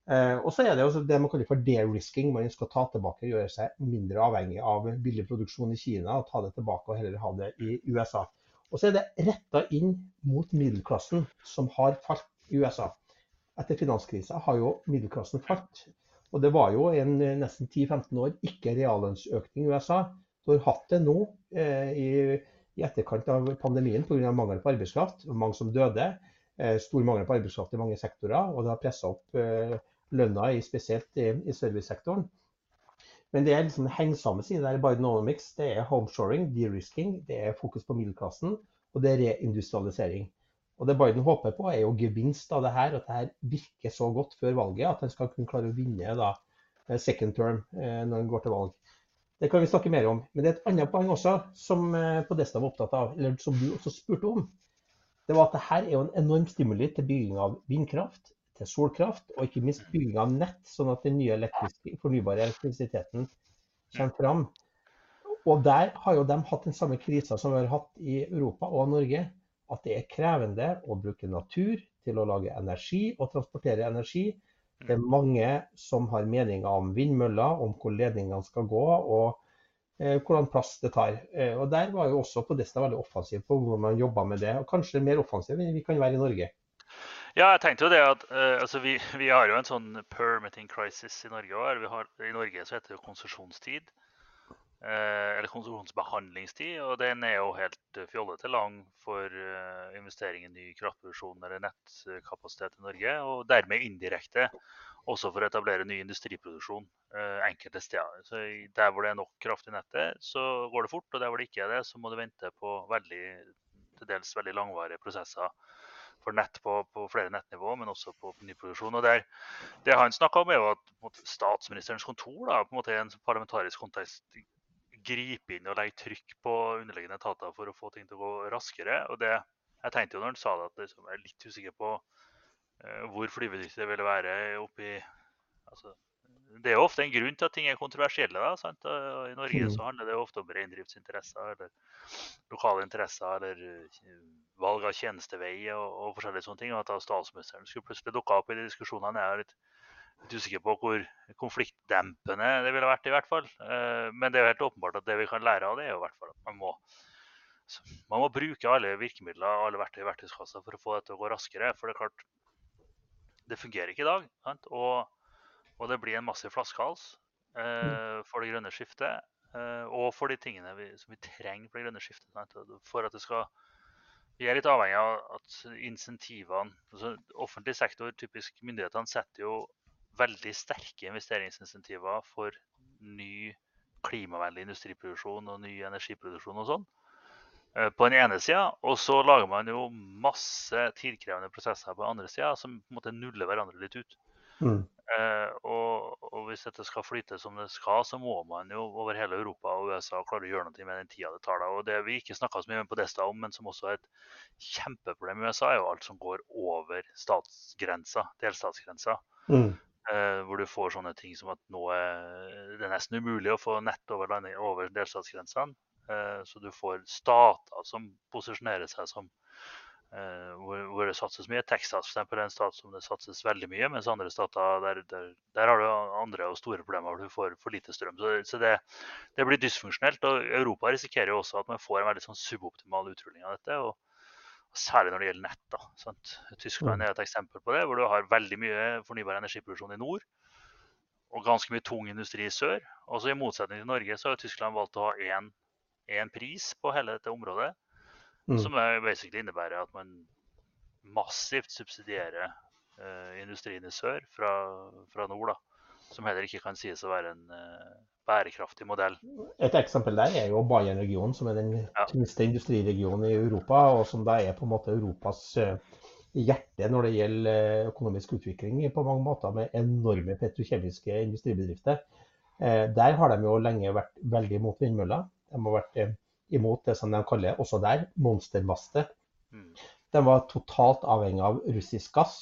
Eh, og så er det også det man kaller for de-risking. Man skal ta tilbake og gjøre seg mindre avhengig av billig produksjon i Kina og ta det tilbake og heller ha det i USA. Og så er det retta inn mot middelklassen, som har falt i USA. Etter finanskrisa har jo middelklassen falt. Og det var jo en nesten 10-15 år ikke reallønnsøkning i USA. Du har hatt det nå eh, i, i, etterkant av pandemien pga. mangel på arbeidskraft. Mange som døde. Eh, stor mangel på arbeidskraft i mange sektorer. Og det har pressa opp eh, lønna, i, spesielt i, i servicesektoren. Men det er liksom hengsamme siden der i Bidenomics. Det er homeshoring, de-risking, det er fokus på middelklassen, og det er reindustrialisering. Og Det Biden håper på, er jo gevinst av det her, at det her virker så godt før valget at han skal kunne klare å vinne da, eh, second term eh, når han går til valg. Det kan vi snakke mer om. Men det er et annet poeng også, som eh, Podesta var opptatt av, eller som du også spurte om. Det var at det her er jo en enorm stimuli til bygging av vindkraft, til solkraft, og ikke minst bygging av nett, sånn at den nye fornybare elektrisiteten kommer fram. Og Der har jo de hatt den samme krisa som vi har hatt i Europa og Norge. At det er krevende å bruke natur til å lage energi og transportere energi. Det er mange som har meninger om vindmøller, om hvor ledningene skal gå og eh, hvordan plass det tar. Eh, og Der var jo også Podesta veldig offensiv på hvordan man jobba med det. og Kanskje mer offensiv enn vi kan være i Norge. Ja, jeg tenkte jo det at uh, altså vi, vi, har jo en sånn permitting crisis i Norge òg. I Norge så heter det konsesjonstid. Uh, eller konsesjonsbehandlingstid. Og den er jo helt fjollete lang for uh, investering i ny kraftproduksjon eller nettkapasitet i Norge. Og dermed indirekte også for å etablere ny industriproduksjon enkelte steder. Så Der hvor det er nok kraft i nettet, så går det fort. Og der hvor det ikke er det, så må du vente på veldig, til dels veldig langvarige prosesser for nett på, på, flere nettnivå, men også på nyproduksjon. Og der, Det han snakka om, er jo at statsministerens kontor da, på en måte i en parlamentarisk kontekst griper inn og legger trykk på underliggende etater for å få ting til å gå raskere. Og det, jeg tenkte jo når han sa det, at liksom, jeg er litt usikker på uh, hvor flyvedyktig det ville være oppi altså, Det er ofte en grunn til at ting er kontroversielle. da, sant? I Norge så mm. handler det ofte om reindriftsinteresser eller lokale interesser eller eh, valg av tjenestevei og, og forskjellige sånne ting. Og at statsministeren skulle plutselig dukke opp i de diskusjonene, jeg er litt litt usikker på hvor konfliktdempende det ville vært. i hvert fall. Eh, men det er jo helt åpenbart at det vi kan lære av det, er jo i hvert fall at man må, man må bruke alle virkemidler alle verktøy i verktøyskassa for å få dette til å gå raskere. For det er klart, det fungerer ikke i dag. Og, og, det blir en massiv flaskehals eh, for det grønne skiftet. Eh, og for de tingene vi, som vi trenger for det grønne skiftet. For at det skal vi er litt avhengig av at insentivene altså Offentlig sektor, typisk myndighetene, setter jo veldig sterke investeringsinsentiver for ny klimavennlig industriproduksjon og ny energiproduksjon og sånn. Eh, på den ene sida, og så lager man jo masse tidkrevende prosesser på den andre sida som på en måte nuller hverandre litt ut. Mm. Eh, og, og, hvis dette skal flyte som det skal, så må man jo over hele Europa og USA klare å gjøre noe med den tida det tar. da. Og Det vi ikke snakka så mye på Desta om, men som også er et kjempeproblem i USA, er jo alt som går over statsgrensa, delstatsgrensa. Mm. Eh, hvor du får sånne ting som at nå er det nesten umulig å få nett over, landing, over delstatsgrensene. Eh, så du får stater som posisjonerer seg som hvor, hvor, det satses mye. Texas for eksempel, er en stat som det satses veldig mye, mens andre stater der, der, der har du andre og store problemer hvor du får for lite strøm. Så, så det, det, blir dysfunksjonelt. og Europa risikerer jo også at man får en veldig sånn suboptimal utrulling av dette. og Særlig når det gjelder nett. da, sant? Tyskland mm. er et eksempel på det, hvor du har veldig mye fornybar energiproduksjon i nord. Og ganske mye tung industri i sør. Også I motsetning til Norge så har Tyskland valgt å ha én pris på hele dette området. Mm. Som basically innebærer at man massivt subsidierer uh, industrien i sør fra, fra, nord. da, Som heller ikke kan sies å være en uh, bærekraftig modell. Et eksempel der er jo Bayern-regionen, som er den ja. tyngste industriregionen i Europa, og som da er på en måte Europas eh, hjerte når det gjelder økonomisk utvikling på mange måter, med enorme petrokjemiske industribedrifter. Der har de jo lenge vært veldig mot vindmøller. De har vært imot det som de kaller også der monstermastet. Mm. De var totalt avhengig av russisk gass.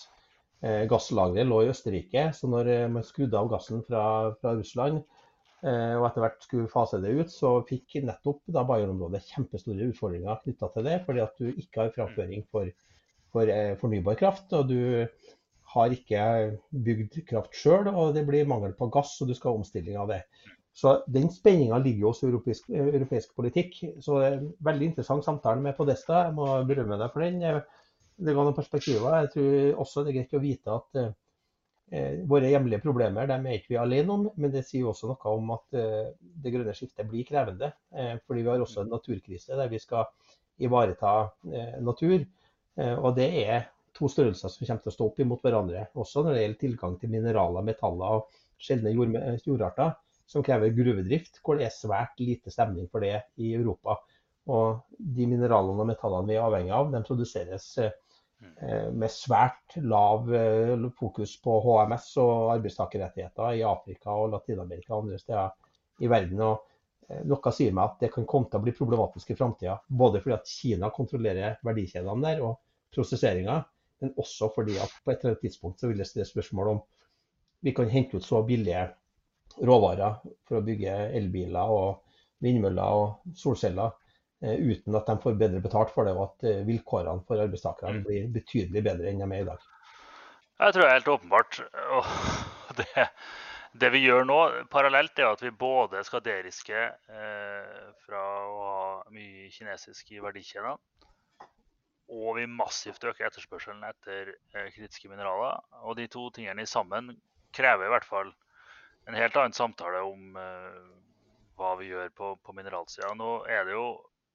Gasslageret lå i Østerrike, så når man skrudde av gassen fra, fra Russland, Eh, og etter hvert skulle fase det ut, så fikk nettopp da Bayern-området kjempestore utfordringer knytta til det, fordi at du ikke har framføring for, for eh, fornybar kraft. Og du har ikke bygd kraft sjøl, og det blir mangel på gass, og du skal ha omstilling av det. Så den spenninga ligger jo hos europeisk, europeisk, politikk. Så det er en veldig interessant samtale med Podesta. Jeg må berømme deg for den. Det ga noen perspektiver. Jeg tror også det er greit å vite at eh, Eh, våre hjemlige problemer dem er ikke vi alene om, men det sier også noe om at eh, det grønne skiftet blir krevende. Eh, fordi vi har også en naturkrise der vi skal ivareta natur. Og det er to størrelser som kommer til å stå opp imot hverandre. Også når det gjelder tilgang til mineraler, metaller og sjeldne jord jordarter som krever gruvedrift, hvor det er svært lite stemning for det i Europa. Og de mineralene og metallene vi er avhengig av, de produseres Eh, med svært lav eh, fokus på HMS og arbeidstakerrettigheter i Afrika og Latin-Amerika og andre steder i verden. Og eh, noe sier meg at det kan komme til å bli problematisk i framtida. Både fordi at Kina kontrollerer verdikjedene der og prosesseringa, men også fordi at på et eller annet tidspunkt så vil det stilles spørsmål om vi kan hente ut så billige råvarer for å bygge elbiler og vindmøller og solceller Eh, uten at de får bedre betalt for det, og at eh, vilkårene for arbeidstakerne mm. blir betydelig bedre enn de er i dag. Jeg tror det er helt åpenbart. Og det, det, vi gjør nå parallelt, er at vi både skal deriske eh, fra å ha mye kinesisk i verdikjedene, og vi massivt øker etterspørselen etter eh, kritiske mineraler. Og de to tingene sammen krever i hvert fall en helt annen samtale om eh, hva vi gjør på, på mineralsida. Nå er det jo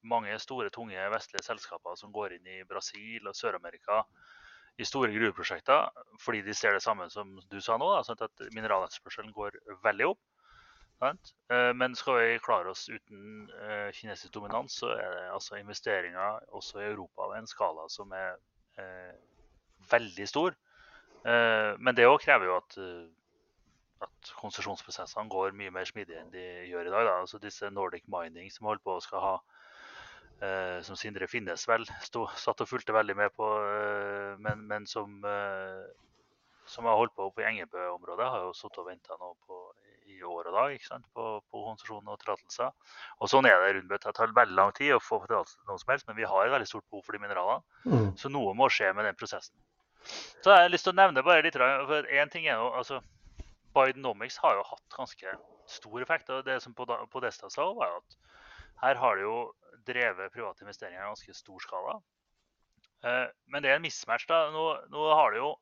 mange store, tunge vestlige selskaper som går inn i Brasil og Sør-Amerika i store gruveprosjekter fordi de ser det samme som du sa nå, da, sånn at mineraletterspørselen går veldig opp. Sant? Eh, men skal vi klare oss uten eh, kinesisk dominans, så er det altså investeringer også i Europa av en skala som er eh, veldig stor. Eh, men det òg krever jo at at konsesjonsprosessene går mye mer smidig enn de gjør i dag. Da. Altså disse Nordic Mining som holder på å skal ha eh, Som Sindre Finnes vel stod, satt og fulgte veldig med på, eh, men, men, som, eh, som har holdt på oppe i Engebø-området, har jo sittet og venta nå på i år og dag ikke sant? på, på konsesjon og tillatelser. Og sånn er det rundt Det tar veldig lang tid å få tillatelse til noe som helst, men vi har et veldig stort behov for de mineralene. Mm. Så noe må skje med den prosessen. Så jeg har lyst til å nevne bare litt, for én ting er jo altså Bidenomics har jo hatt ganske stor effekt. og Det som Podesta sa, var at her har det jo drevet private investeringer i ganske stor skala. Eh, men det er en mismatch. da. Nå, nå har det jo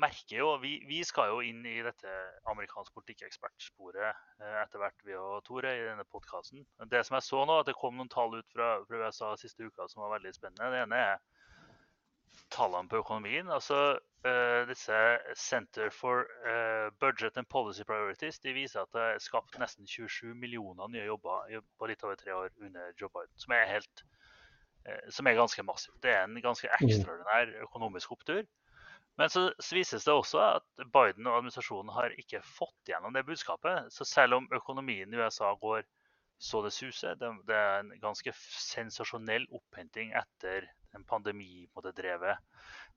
merker jo vi, vi, skal jo inn i dette amerikansk politikkekspertsporet eh, etter hvert, vi og Tore, i denne podkasten. Det som jeg så nå, at det kom noen tall ut fra, fra USA siste uka som var veldig spennende. Det ene er tallene på økonomien. Altså uh, disse Center for uh, Budget and Policy Priorities de viser at det er skapt nesten 27 millioner nye jobber på litt over tre år under Joe Biden. Som er, helt, uh, som er ganske massivt. Det er en ganske mm. ekstraordinær økonomisk opptur. Men så, så vises det også at Biden og administrasjonen har ikke fått gjennom det budskapet. Så selv om økonomien i USA går så det suser, det, det er en ganske sensasjonell opphenting etter en pandemidrevet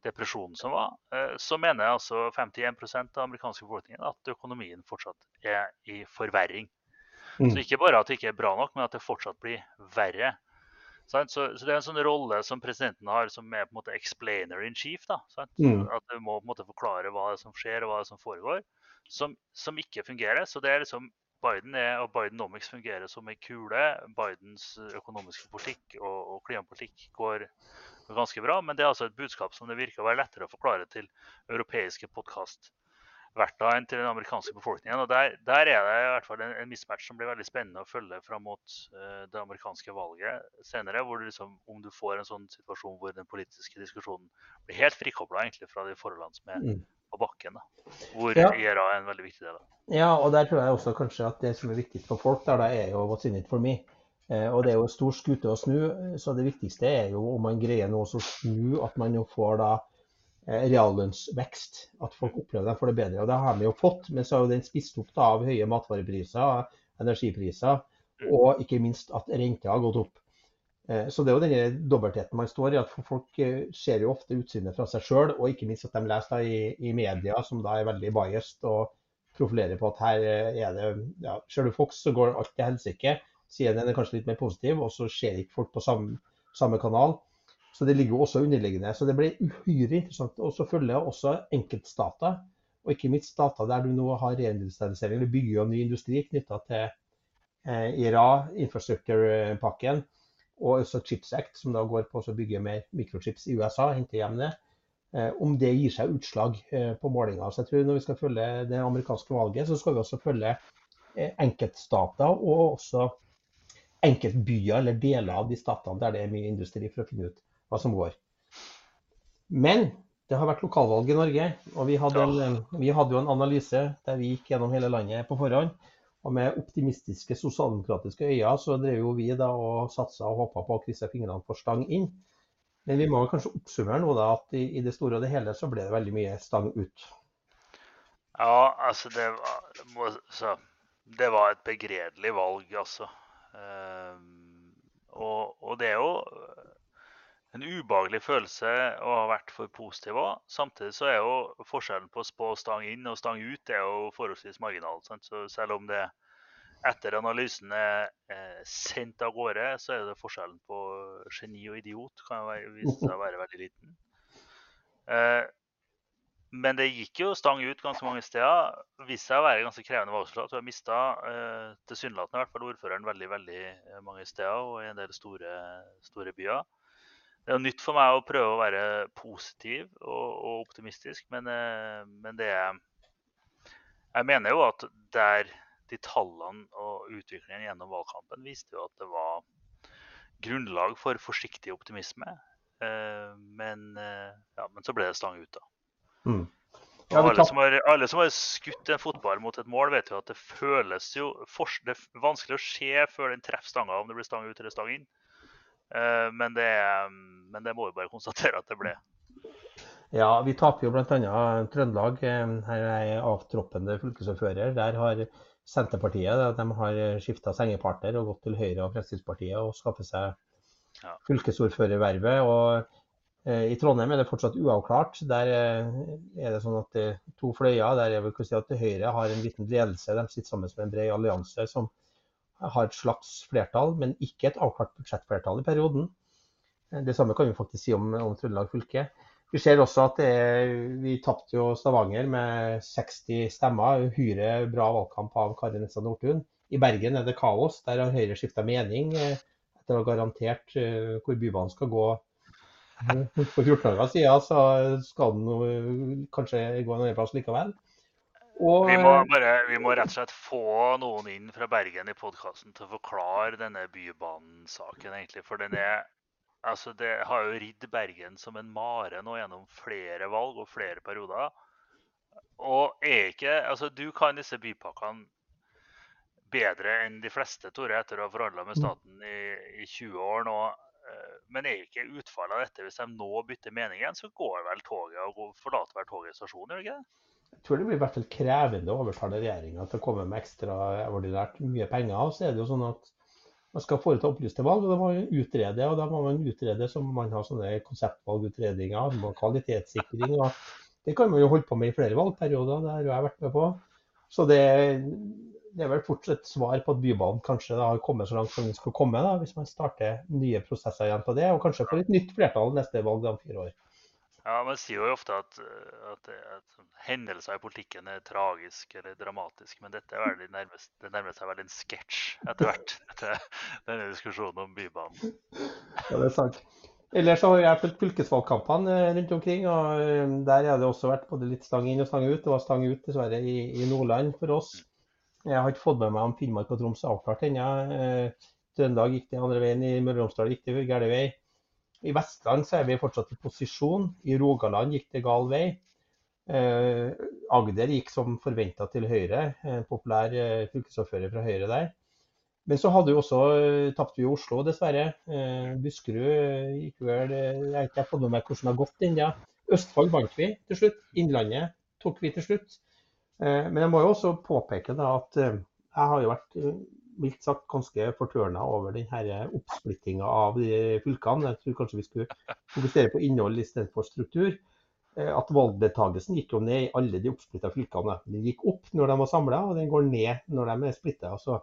depresjonen som var, eh, så mener altså 51% av amerikanske befolkningen at økonomien fortsatt er i forverring. Mm. Så ikke bare at det ikke er bra nok, men at det fortsatt blir verre. Så, så, det er en sånn rolle som presidenten har, som er på en måte explainer in chief. da, mm. At du må på en måte forklare hva som skjer og hva som foregår, som, som ikke fungerer. Så det er liksom Biden er, og Bidenomics fungerer som ei kule. Bidens økonomiske politikk og, og klimapolitikk går ganske bra. Men det er altså et budskap som det virker å være lettere å forklare til europeiske podkastverter enn til den amerikanske befolkningen. Og der, der, er det i hvert fall en, en, mismatch som blir veldig spennende å følge fram mot uh, det amerikanske valget senere. hvor liksom, Om du får en sånn situasjon hvor den politiske diskusjonen blir helt frikobla fra de forholdene som er mm på bakken. Da, hvor ja. IRA er en veldig viktig del. Ja, og der tror jeg også kanskje at det som er viktigst for folk, der, det er jo what's in it for me. Eh, og det er jo stor skute å snu, så det viktigste er jo om man greier nå å snu at man jo får da eh, reallønnsvekst. At folk opplever det for det bedre. Og det har vi jo fått, men så er jo den spist opp da, av høye matvarepriser, energipriser, mm. og ikke minst at renta har gått opp. Eh, så det er jo denne dobbeltheten man står i. at Folk eh, ser jo ofte utsynet fra seg sjøl, og ikke minst at de leser i, i, media som da er veldig biased og profilerer på at her eh, er det ja, Ser du Fox, så går alt til helsike. CNN er kanskje litt mer positiv, og så ser ikke folk på samme, samme kanal. Så det ligger jo også underliggende. Så det blir uhyre interessant Og så følger jeg også enkeltstater, og ikke minst stater der du nå har reindustrialisering. Du bygger jo ny industri knytta til IRA, infrastrukturpakken og også Chips Act, som da går på å bygge mer mikrochips i USA, hente hjem det. Eh, om det gir seg utslag eh, på målinga. Så jeg tror Når vi skal følge det amerikanske valget, så skal vi også følge eh, enkeltstater og også enkeltbyer eller deler av de statene der det er mye industri, for å finne ut hva som går. Men det har vært lokalvalg i Norge, og vi hadde, en, vi hadde jo en analyse der vi gikk gjennom hele landet på forhånd. Og med optimistiske sosialdemokratiske øyne så drev jo vi da og satsa og håpa på å krysse fingrene for stang inn. Men vi må kanskje oppsummere nå da at i, det store og det hele så ble det veldig mye stang ut. Ja, altså det var, så, det var et begredelig valg, altså. Um, og, og, det er jo en ubehagelig følelse å ha vært for positiv òg. Samtidig så er jo forskjellen på å spå stang inn og stang ut er jo forholdsvis marginal. Sant? Så selv om det etter analysen er sendt av gårde, så er det forskjellen på geni og idiot kan vise seg å være veldig liten. Eh, men det gikk jo stang ut ganske mange steder. Viste seg å være ganske krevende valgresultat. Hun har mista eh, tilsynelatende i hvert fall ordføreren veldig veldig mange steder og i en del store, store byer det er nytt for meg å prøve å være positiv og, og optimistisk, men, eh, men, det er Jeg mener jo at der de tallene og utviklingen gjennom valgkampen viste jo at det var grunnlag for forsiktig optimisme. Eh, men, eh, ja, men så ble det stang ut, da. Mm. Ja, alle, som har, alle, som har, skutt en fotball mot et mål, vet jo at det føles jo det er vanskelig å se før den treffer stanga, om det blir stang ut eller stang inn. Men det, men det må vi bare konstatere at det ble. Ja, vi taper jo bl.a. Trøndelag. Her er avtroppende fylkesordfører. Der har Senterpartiet de har skifta sengepartner og gått til Høyre og Fremskrittspartiet og skaffet seg fylkesordførervervet. og Eh, I Trondheim er det fortsatt uavklart. Der eh, er det sånn at det er to fløyer. Der er vel si at Høyre har en liten ledelse. De sitter sammen med en bred allianse som har et slags flertall, men ikke et avklart budsjettflertall i perioden. Eh, det samme kan vi faktisk si om, om Trøndelag fylke. Vi ser også at er, vi tapte jo Stavanger med 60 stemmer. Uhyre bra valgkamp av Kari Nessa Nordtun. I Bergen er det kaos. Der har Høyre skifta mening etter å ha garantert hvor Bybanen skal gå for 14 dager siden så skal den kanskje gå en annen plass likevel. Og, vi, må bare, vi, må rett og slett få noen inn fra Bergen i podkasten til å forklare denne Bybanen-saken, egentlig. For den er Altså, det har jo ridd Bergen som en mare nå gjennom flere valg og flere perioder. Og er ikke Altså, du kan disse bypakkene bedre enn de fleste, Tore, etter å ha forhandla med staten i, i 20 år nå. Eh, men er ikke utfallet av dette hvis de nå bytter mening igjen, så går vel toget og forlater vel toget stasjonen, gjør det ikke? Jeg tror det blir i hvert fall krevende å overtale regjeringa til å komme med ekstraordinært mye penger. Og så er det jo sånn at man skal foreta opplyste valg, og da må man utrede. Og da må man utrede som man har sånne konseptvalgutredninger, kvalitetssikring. og Det kan man jo holde på med i flere valgperioder, det har jeg vært med på. Så det, det er vel fortsatt svar på at Bybanen kanskje da, har kommet så langt som den skal komme, da, hvis man starter nye prosesser igjen på det, og kanskje får et nytt flertall neste valg om fire år. Ja, Man sier jo ofte at, at, at, hendelser i politikken er tragisk eller dramatisk, men dette er det nærmest, det nærmer seg vel en sketsj etter hvert, etter denne diskusjonen om Bybanen. Ja, det er sant. Ellers har jeg fulgt fylkesvalgkampene eh, rundt omkring. og eh, Der har det også vært både litt stang inn og stang ut. Det var stang ut dessverre i, i Nordland for oss. Jeg har ikke fått med meg om Finnmark og Troms er avklart ennå. Eh, Trøndelag gikk det andre veien, i Møre og Romsdal gikk det gæren vei. I Vestland så er vi fortsatt i posisjon. I Rogaland gikk det gal vei. Eh, Agder gikk som forventa til Høyre. En populær eh, fylkesordfører fra Høyre der. Men så hadde vi også, tapte vi Oslo, dessverre. Buskerud gikk vel Jeg har ikke fått med meg hvordan det har gått ennå. Østfold vant vi til slutt. Innlandet tok vi til slutt. Eh, men jeg må jo også påpeke at eh, jeg har jo vært eh, mildt sagt ganske fortørna over denne oppsplittinga av de fylkene. Jeg tror kanskje vi skulle fokusere på innhold istedenfor struktur. At valgdeltakelsen gikk jo ned i alle de oppsplitta fylkene. Den gikk opp når de var samla, og den går ned når de er splitta. Altså,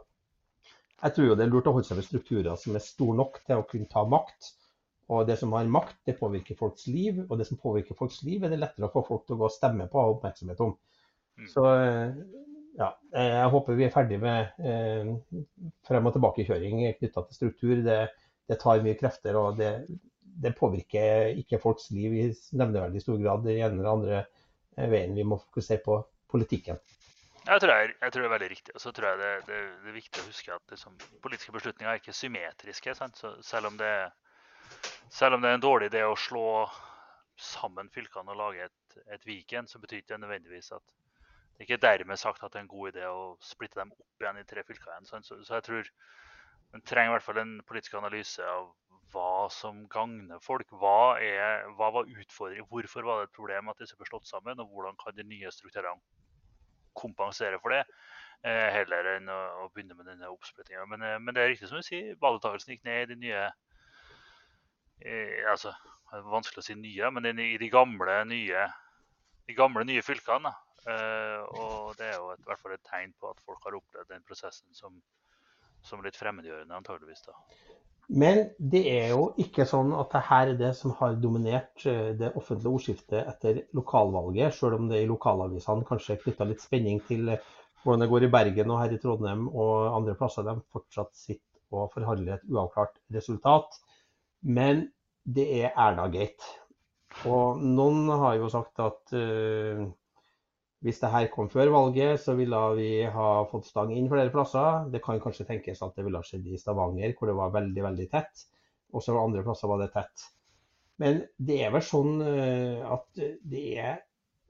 jeg tror jo det er lurt å holde seg med strukturer som er store nok til å kunne ta makt. Og det som har makt, det påvirker folks liv. Og det som påvirker folks liv, er det lettere å få folk til å gå og stemme på og ha oppmerksomhet om. Mm. Så eh, ja, jeg håper vi er ferdig med eh, frem- og tilbakekjøring knytta til struktur. Det, det, tar mye krefter, og det, det, påvirker ikke folks liv i nevneverdig stor grad den ene eller andre eh, veien. Vi må fokusere på politikken. Jeg tror, jeg, jeg tror det er veldig riktig. Og så tror jeg det, det, er viktig å huske at liksom, politiske beslutninger er ikke symmetriske. Selv om, selv, om det, er en dårlig idé å slå sammen fylkene og lage et, et Viken, så betyr ikke det nødvendigvis at det er ikke dermed sagt at det er en god idé å splitte dem opp igjen i tre fylker igjen. Så, så jeg tror en trenger i hvert fall en politisk analyse av hva som gagner folk. Hva, er, hva var utfordringen? Hvorfor var det et problem at disse ble slått sammen? Og hvordan kan de nye strukturene kompensere for det? Eh, heller enn å, å, begynne med denne oppsplittinga. Men, eh, men, det er riktig som du sier, valgdeltakelsen gikk ned i de nye eh, altså, Vanskelig å si nye, men i de gamle, nye, de gamle, nye fylkene. Uh, og det er jo i hvert fall et tegn på at folk har opplevd den prosessen som, som litt fremmedgjørende, antageligvis. da. Men det er jo ikke sånn at det her er det som har dominert eh, det offentlige ordskiftet etter lokalvalget, selv om det i lokalavisene kanskje knytta litt spenning til eh, hvordan det går i Bergen og her i Trondheim og andre plasser de fortsatt sitter og forhandler et uavklart resultat. Men det er Erna-gate. Og noen har jo sagt at uh, hvis det her kom før valget, så ville vi ha fått stang inn flere plasser. Det kan kanskje tenkes at det ville ha skjedd i Stavanger, hvor det var veldig, veldig tett. Også andre plasser var det tett. Men det er vel sånn eh, at det er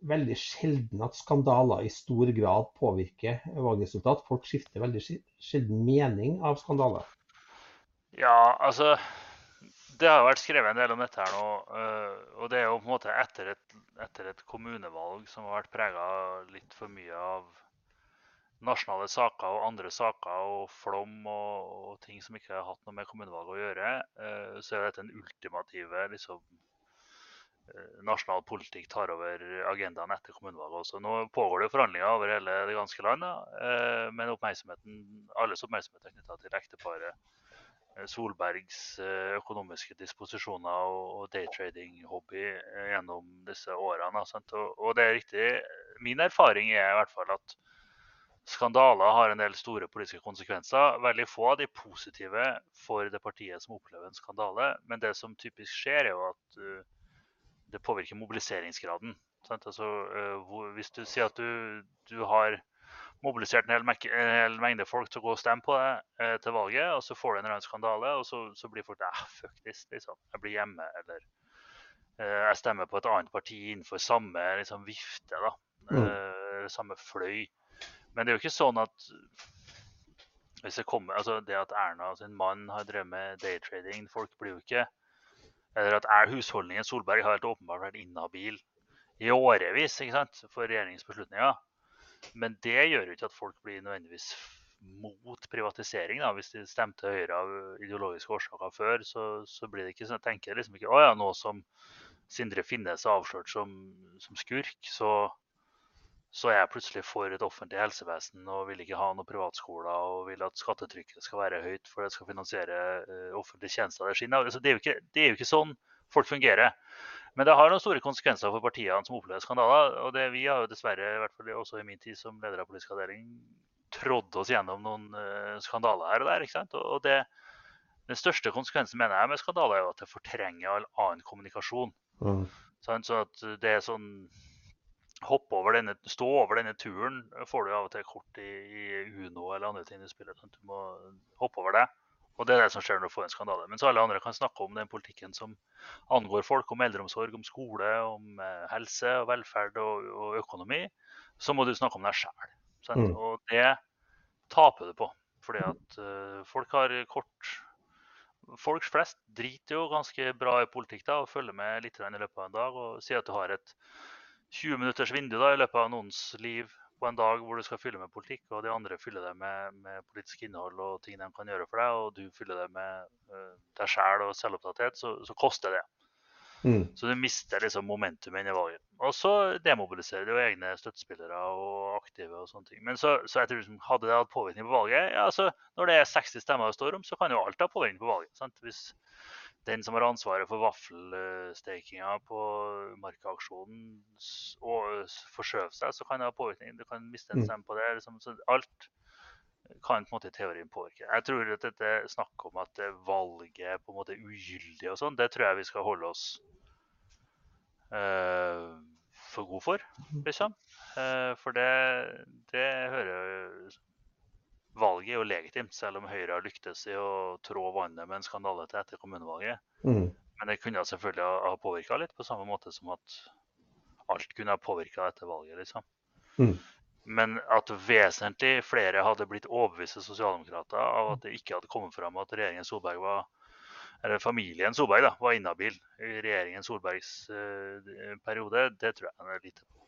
veldig sjelden at skandaler i stor grad påvirker valgresultat. Folk skifter veldig sjelden mening av skandaler. Ja, altså det har vært skrevet en del om dette her nå. Eh, og det er jo på en måte etter et, etter et kommunevalg som har vært prega litt for mye av nasjonale saker og andre saker og flom og, og, ting som ikke har hatt noe med kommunevalget å gjøre, eh, så er dette en ultimative liksom, eh, nasjonal politikk tar over agendaen etter kommunevalget også. Nå pågår det forhandlinger over hele det ganske land, men oppmerksomheten, alles oppmerksomhet er knytta til ekteparet Solbergs økonomiske disposisjoner og daytrading-hobby gjennom disse årene. Og det er riktig. Min erfaring er i hvert fall at Skandaler har en del store politiske konsekvenser. Veldig få av de positive for det partiet som opplever en skandale. Men det som typisk skjer, er jo at det påvirker mobiliseringsgraden. Altså, hvis du sier at du, du har mobilisert en hel, hel, mengde folk til å gå og stemme på det eh, til valget, og så får du en eller annen skandale, og så, så blir folk ah, fuck this, liksom. Jeg blir hjemme, eller jeg stemmer på et annet parti innenfor samme liksom, vifte, da. Mm. samme fløy. Men det er jo ikke sånn at hvis det kommer, altså det at Erna sin mann har drevet med daytrading Folk blir jo ikke Eller at er husholdningen Solberg har helt åpenbart vært inhabil i årevis ikke sant, for regjeringens beslutninger. Men det gjør jo ikke at folk blir nødvendigvis mot privatisering. da, Hvis de stemte Høyre av ideologiske årsaker før, så, så blir det ikke sånn. Jeg tenker liksom ikke å ja, nå som Sindre Finnes er avslørt som, som skurk, så så er jeg plutselig for et offentlig helsevesen og vil ikke ha noen privatskoler og vil at skattetrykket skal være høyt for det skal finansiere uh, offentlige tjenester. Altså, det, er ikke, det, er jo ikke, sånn folk fungerer. Men det har noen store konsekvenser for partiene som opplever skandaler. og det, Vi har jo dessverre, i hvert fall også i min tid som leder av politisk avdeling, trådd oss gjennom noen uh, skandaler her og der. ikke sant? Og det, Den største konsekvensen mener jeg med skandaler er jo at det fortrenger all annen kommunikasjon. Mm. Sånn, så at det er sånn hoppe over denne, stå over denne turen får du av og til kort i, i Uno eller andre ting du spiller. Sånn. Du må hoppe over det. Og det er det som skjer når du får en skandale. Mens alle andre kan snakke om den politikken som angår folk, om eldreomsorg, om skole, om eh, helse og velferd og, og, økonomi, så må du snakke om deg sjæl. Mm. Og det taper du på. Fordi at uh, folk har kort Folk flest driter jo ganske bra i politikk da, og følger med litt i løpet av en dag og sier at du har et 20 minutters vindu da, i løpet av noens liv på en dag hvor du skal fylle med politikk, og de andre fyller det med, med politisk innhold og ting de kan gjøre for deg, og du fyller det med uh, deg sjæl og selvopptatthet, så, så, koster det. Mm. Så du mister liksom momentum inn i valget. Og så demobiliserer du egne støttespillere og aktive og sånne ting. Men så, så jeg tror liksom, hadde det hatt påvirkning på valget ja, altså, Når det er 60 stemmer det står om, så kan jo alt ha påvirkning på valget. Sant? Hvis den som har ansvaret for vaffelstekinga på Markaaksjonen forskjøv seg, så kan det ha påvirkning. Du kan miste en mm. stemme på det. Liksom. Så alt kan på en måte teorien påvirke. Jeg tror at dette snakk om at valget er på en måte ugyldig og sånn, det tror jeg vi skal holde oss uh, for gode for, mm. liksom. Uh, for det, det hører valget er jo legitimt, selv om Høyre har lyktes i å trå vannet med en skandale til etter kommunevalget. Mm. Men det kunne selvfølgelig ha påvirka litt, på samme måte som at alt kunne ha påvirka etter valget. liksom. Mm. Men at vesentlig flere hadde blitt overbeviste sosialdemokrater av at det ikke hadde kommet fram at regjeringen Solberg var eller familien Solberg da, var inhabil i regjeringen Solbergs uh, periode, det tror jeg er lite på.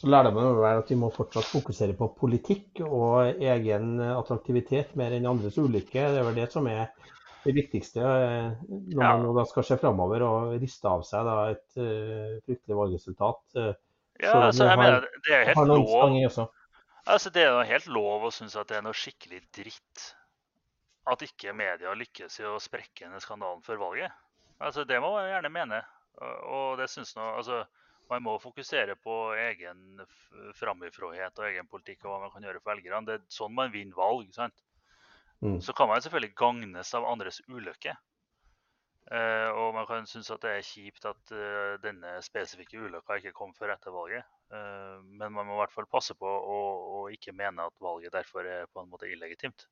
Så lærdommen må være at vi må fortsatt fokusere på politikk og egen attraktivitet mer enn andres ulykke. Det er vel det som er det viktigste eh, når man ja. da skal se framover og riste av seg da, et uh, fryktelig valgresultat. Uh, ja, altså, jeg mener, det er helt lov. Altså, det er helt lov å synes at det er noe skikkelig dritt at ikke media lykkes i å sprekke denne skandalen før valget. Altså, Det må jeg gjerne mene. Og det synes nå, altså, man må fokusere på egen framifråhet og egen politikk og hva man kan gjøre for velgerne. Det er sånn man vinner valg. Mm. Så kan man selvfølgelig gagnes av andres ulykke. Eh, og man kan synes at det er kjipt at uh, denne spesifikke ulykka ikke kom før etter valget. Uh, men man må i hvert fall passe på å, å, ikke mene at valget derfor er på en måte illegitimt.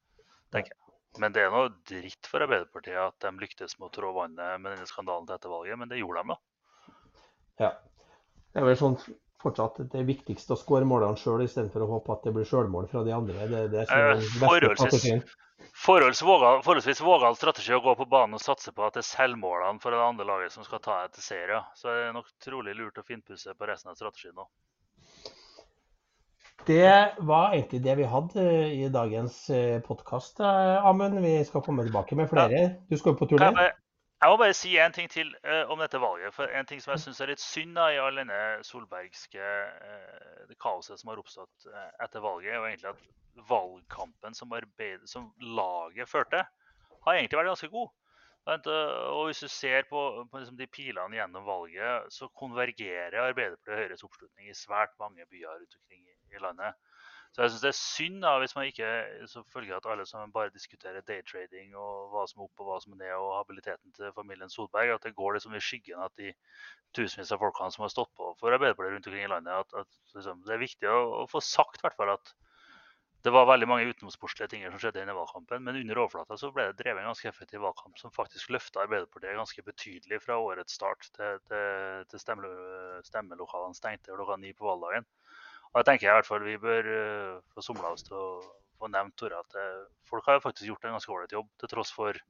tenker jeg. Men det er noe dritt for Arbeiderpartiet at de lyktes med å trå vannet med denne skandalen til etter valget, men det gjorde de da. Ja, det er vel sånn fortsatt det viktigste å skåre målene sjøl, istedenfor å håpe at det blir sjølmål fra de andre. Det, det er forholdsvis, forholdsvis vågal strategi å gå på banen og satse på at det er selvmålene for det andre laget som skal ta deg til serie. Så det er nok trolig lurt å finpusse på resten av strategien nå. Det var egentlig det vi hadde i dagens eh, podkast, eh, Amund. Vi skal komme tilbake med flere. Du skal jo på turné? Jeg må bare si en ting til uh, om dette valget. for En ting som jeg syns er litt synd da, i all denne solbergske uh, det kaoset som har oppstått uh, etter valget, er egentlig at valgkampen som, arbeid, som laget førte, har egentlig vært ganske god. Og hvis du ser på, på liksom de pilene gjennom valget, så konvergerer Arbeiderpartiet og Høyres oppslutning i svært mange byer rundt omkring i, i landet. Så jeg syns det er synd da, hvis man ikke så følger at alle som bare diskuterer daytrading og hva som er opp og hva som er ned, og habiliteten til familien Solberg, at det går liksom i skyggen at de tusenvis av folkene som har stått på for Arbeiderpartiet rundt omkring i landet, at, at liksom, det er viktig å, å få sagt hvert fall at det var veldig mange utenomsportslige ting som skjedde i valgkampen, men under overflata så ble det drevet en ganske effektiv valgkamp som faktisk løfta Arbeiderpartiet ganske betydelig fra årets start til, til, til stemmelokalene stengte klokka ni på valgdagen. Og jeg tenker i hvert fall vi bør uh, få somla oss til å få nevnt Tore, at uh, folk har faktisk gjort en ganske ålreit jobb, til tross for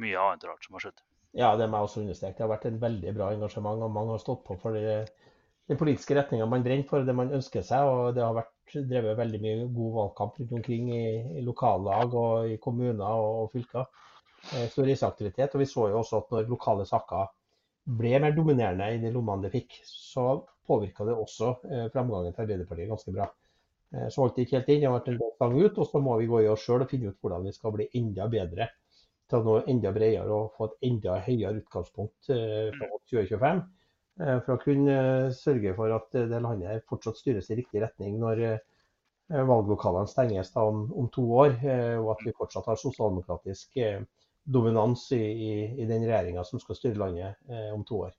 mye annet rart som har skjedd. Ja, det må jeg også understreke. Det har vært en veldig bra engasjement, og mange har stått på for den politiske retninga man brenner for, det man ønsker seg. og Det har vært drevet veldig mye god valgkamp rundt omkring i, i lokallag og i kommuner og, og fylker. Eh, stor reiseaktivitet. Og vi så jo også at når lokale saker ble mer dominerende i de lommene de fikk, så påvirka det også eh, framgangen til Arbeiderpartiet ganske bra. Eh, så holdt det ikke helt inn, det har vært en del stang ut. Og så må vi gå i oss sjøl og finne ut hvordan vi skal bli enda bedre til å nå enda bredere og få et enda høyere utgangspunkt eh, fra 2025. Eh, for å kunne sørge for at det landet fortsatt styres i riktig retning når valglokalene stenges om, om, to år, og at vi fortsatt har sosialdemokratisk dominans i, i, i den regjeringa som skal styre landet om to år.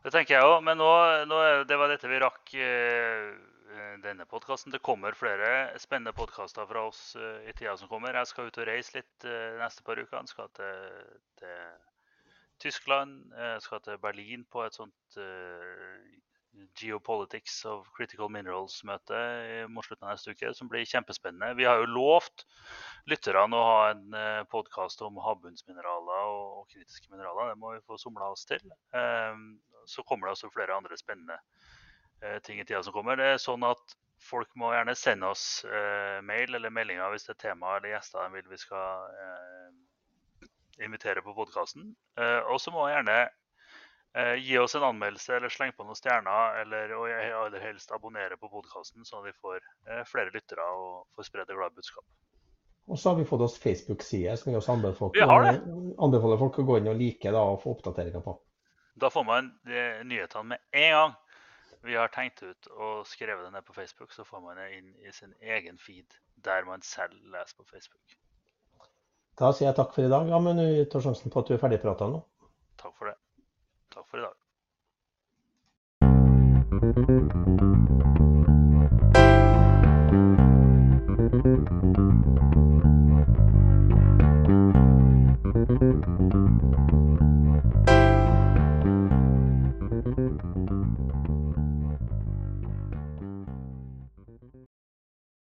Det tenker jeg òg, men nå, nå, det var dette vi rakk denne podkasten. Det kommer flere spennende podkaster fra oss i tida som kommer. Jeg skal ut og reise litt neste par uker. Jeg skal til, til Tyskland. Jeg skal til Berlin på et sånt Geopolitics of Critical Minerals-møte mot slutten av neste uke, som blir kjempespennende. Vi har jo lovt lytterne å ha en eh, podkast om havbunnsmineraler og, kritiske mineraler. Det må vi få somla oss til. Så kommer det også flere andre spennende uh, ting i tida som kommer. Det er sånn at Folk må gjerne sende oss uh, mail eller meldinger hvis det er tema eller gjester de vil vi skal invitere på podkasten. Eh, og så må jeg gjerne eh, gi oss en anmeldelse eller slenge på noen stjerner, eller og aller helst abonnere på podkasten, sånn at vi får eh, flere lyttere og får spredd det glade budskap. Og så har vi fått oss Facebook-side som vi også anbefaler folk, anbefaler folk å gå inn og like da, og få oppdateringer på. Da får man nyhetene med en gang vi har tenkt ut og skrevet det ned på Facebook. Så får man det inn i sin egen feed der man selv leser på Facebook. Da sier jeg takk for i dag. Ja, men du tar sjansen på at du er ferdigprata nå. Takk for det. Takk for i dag.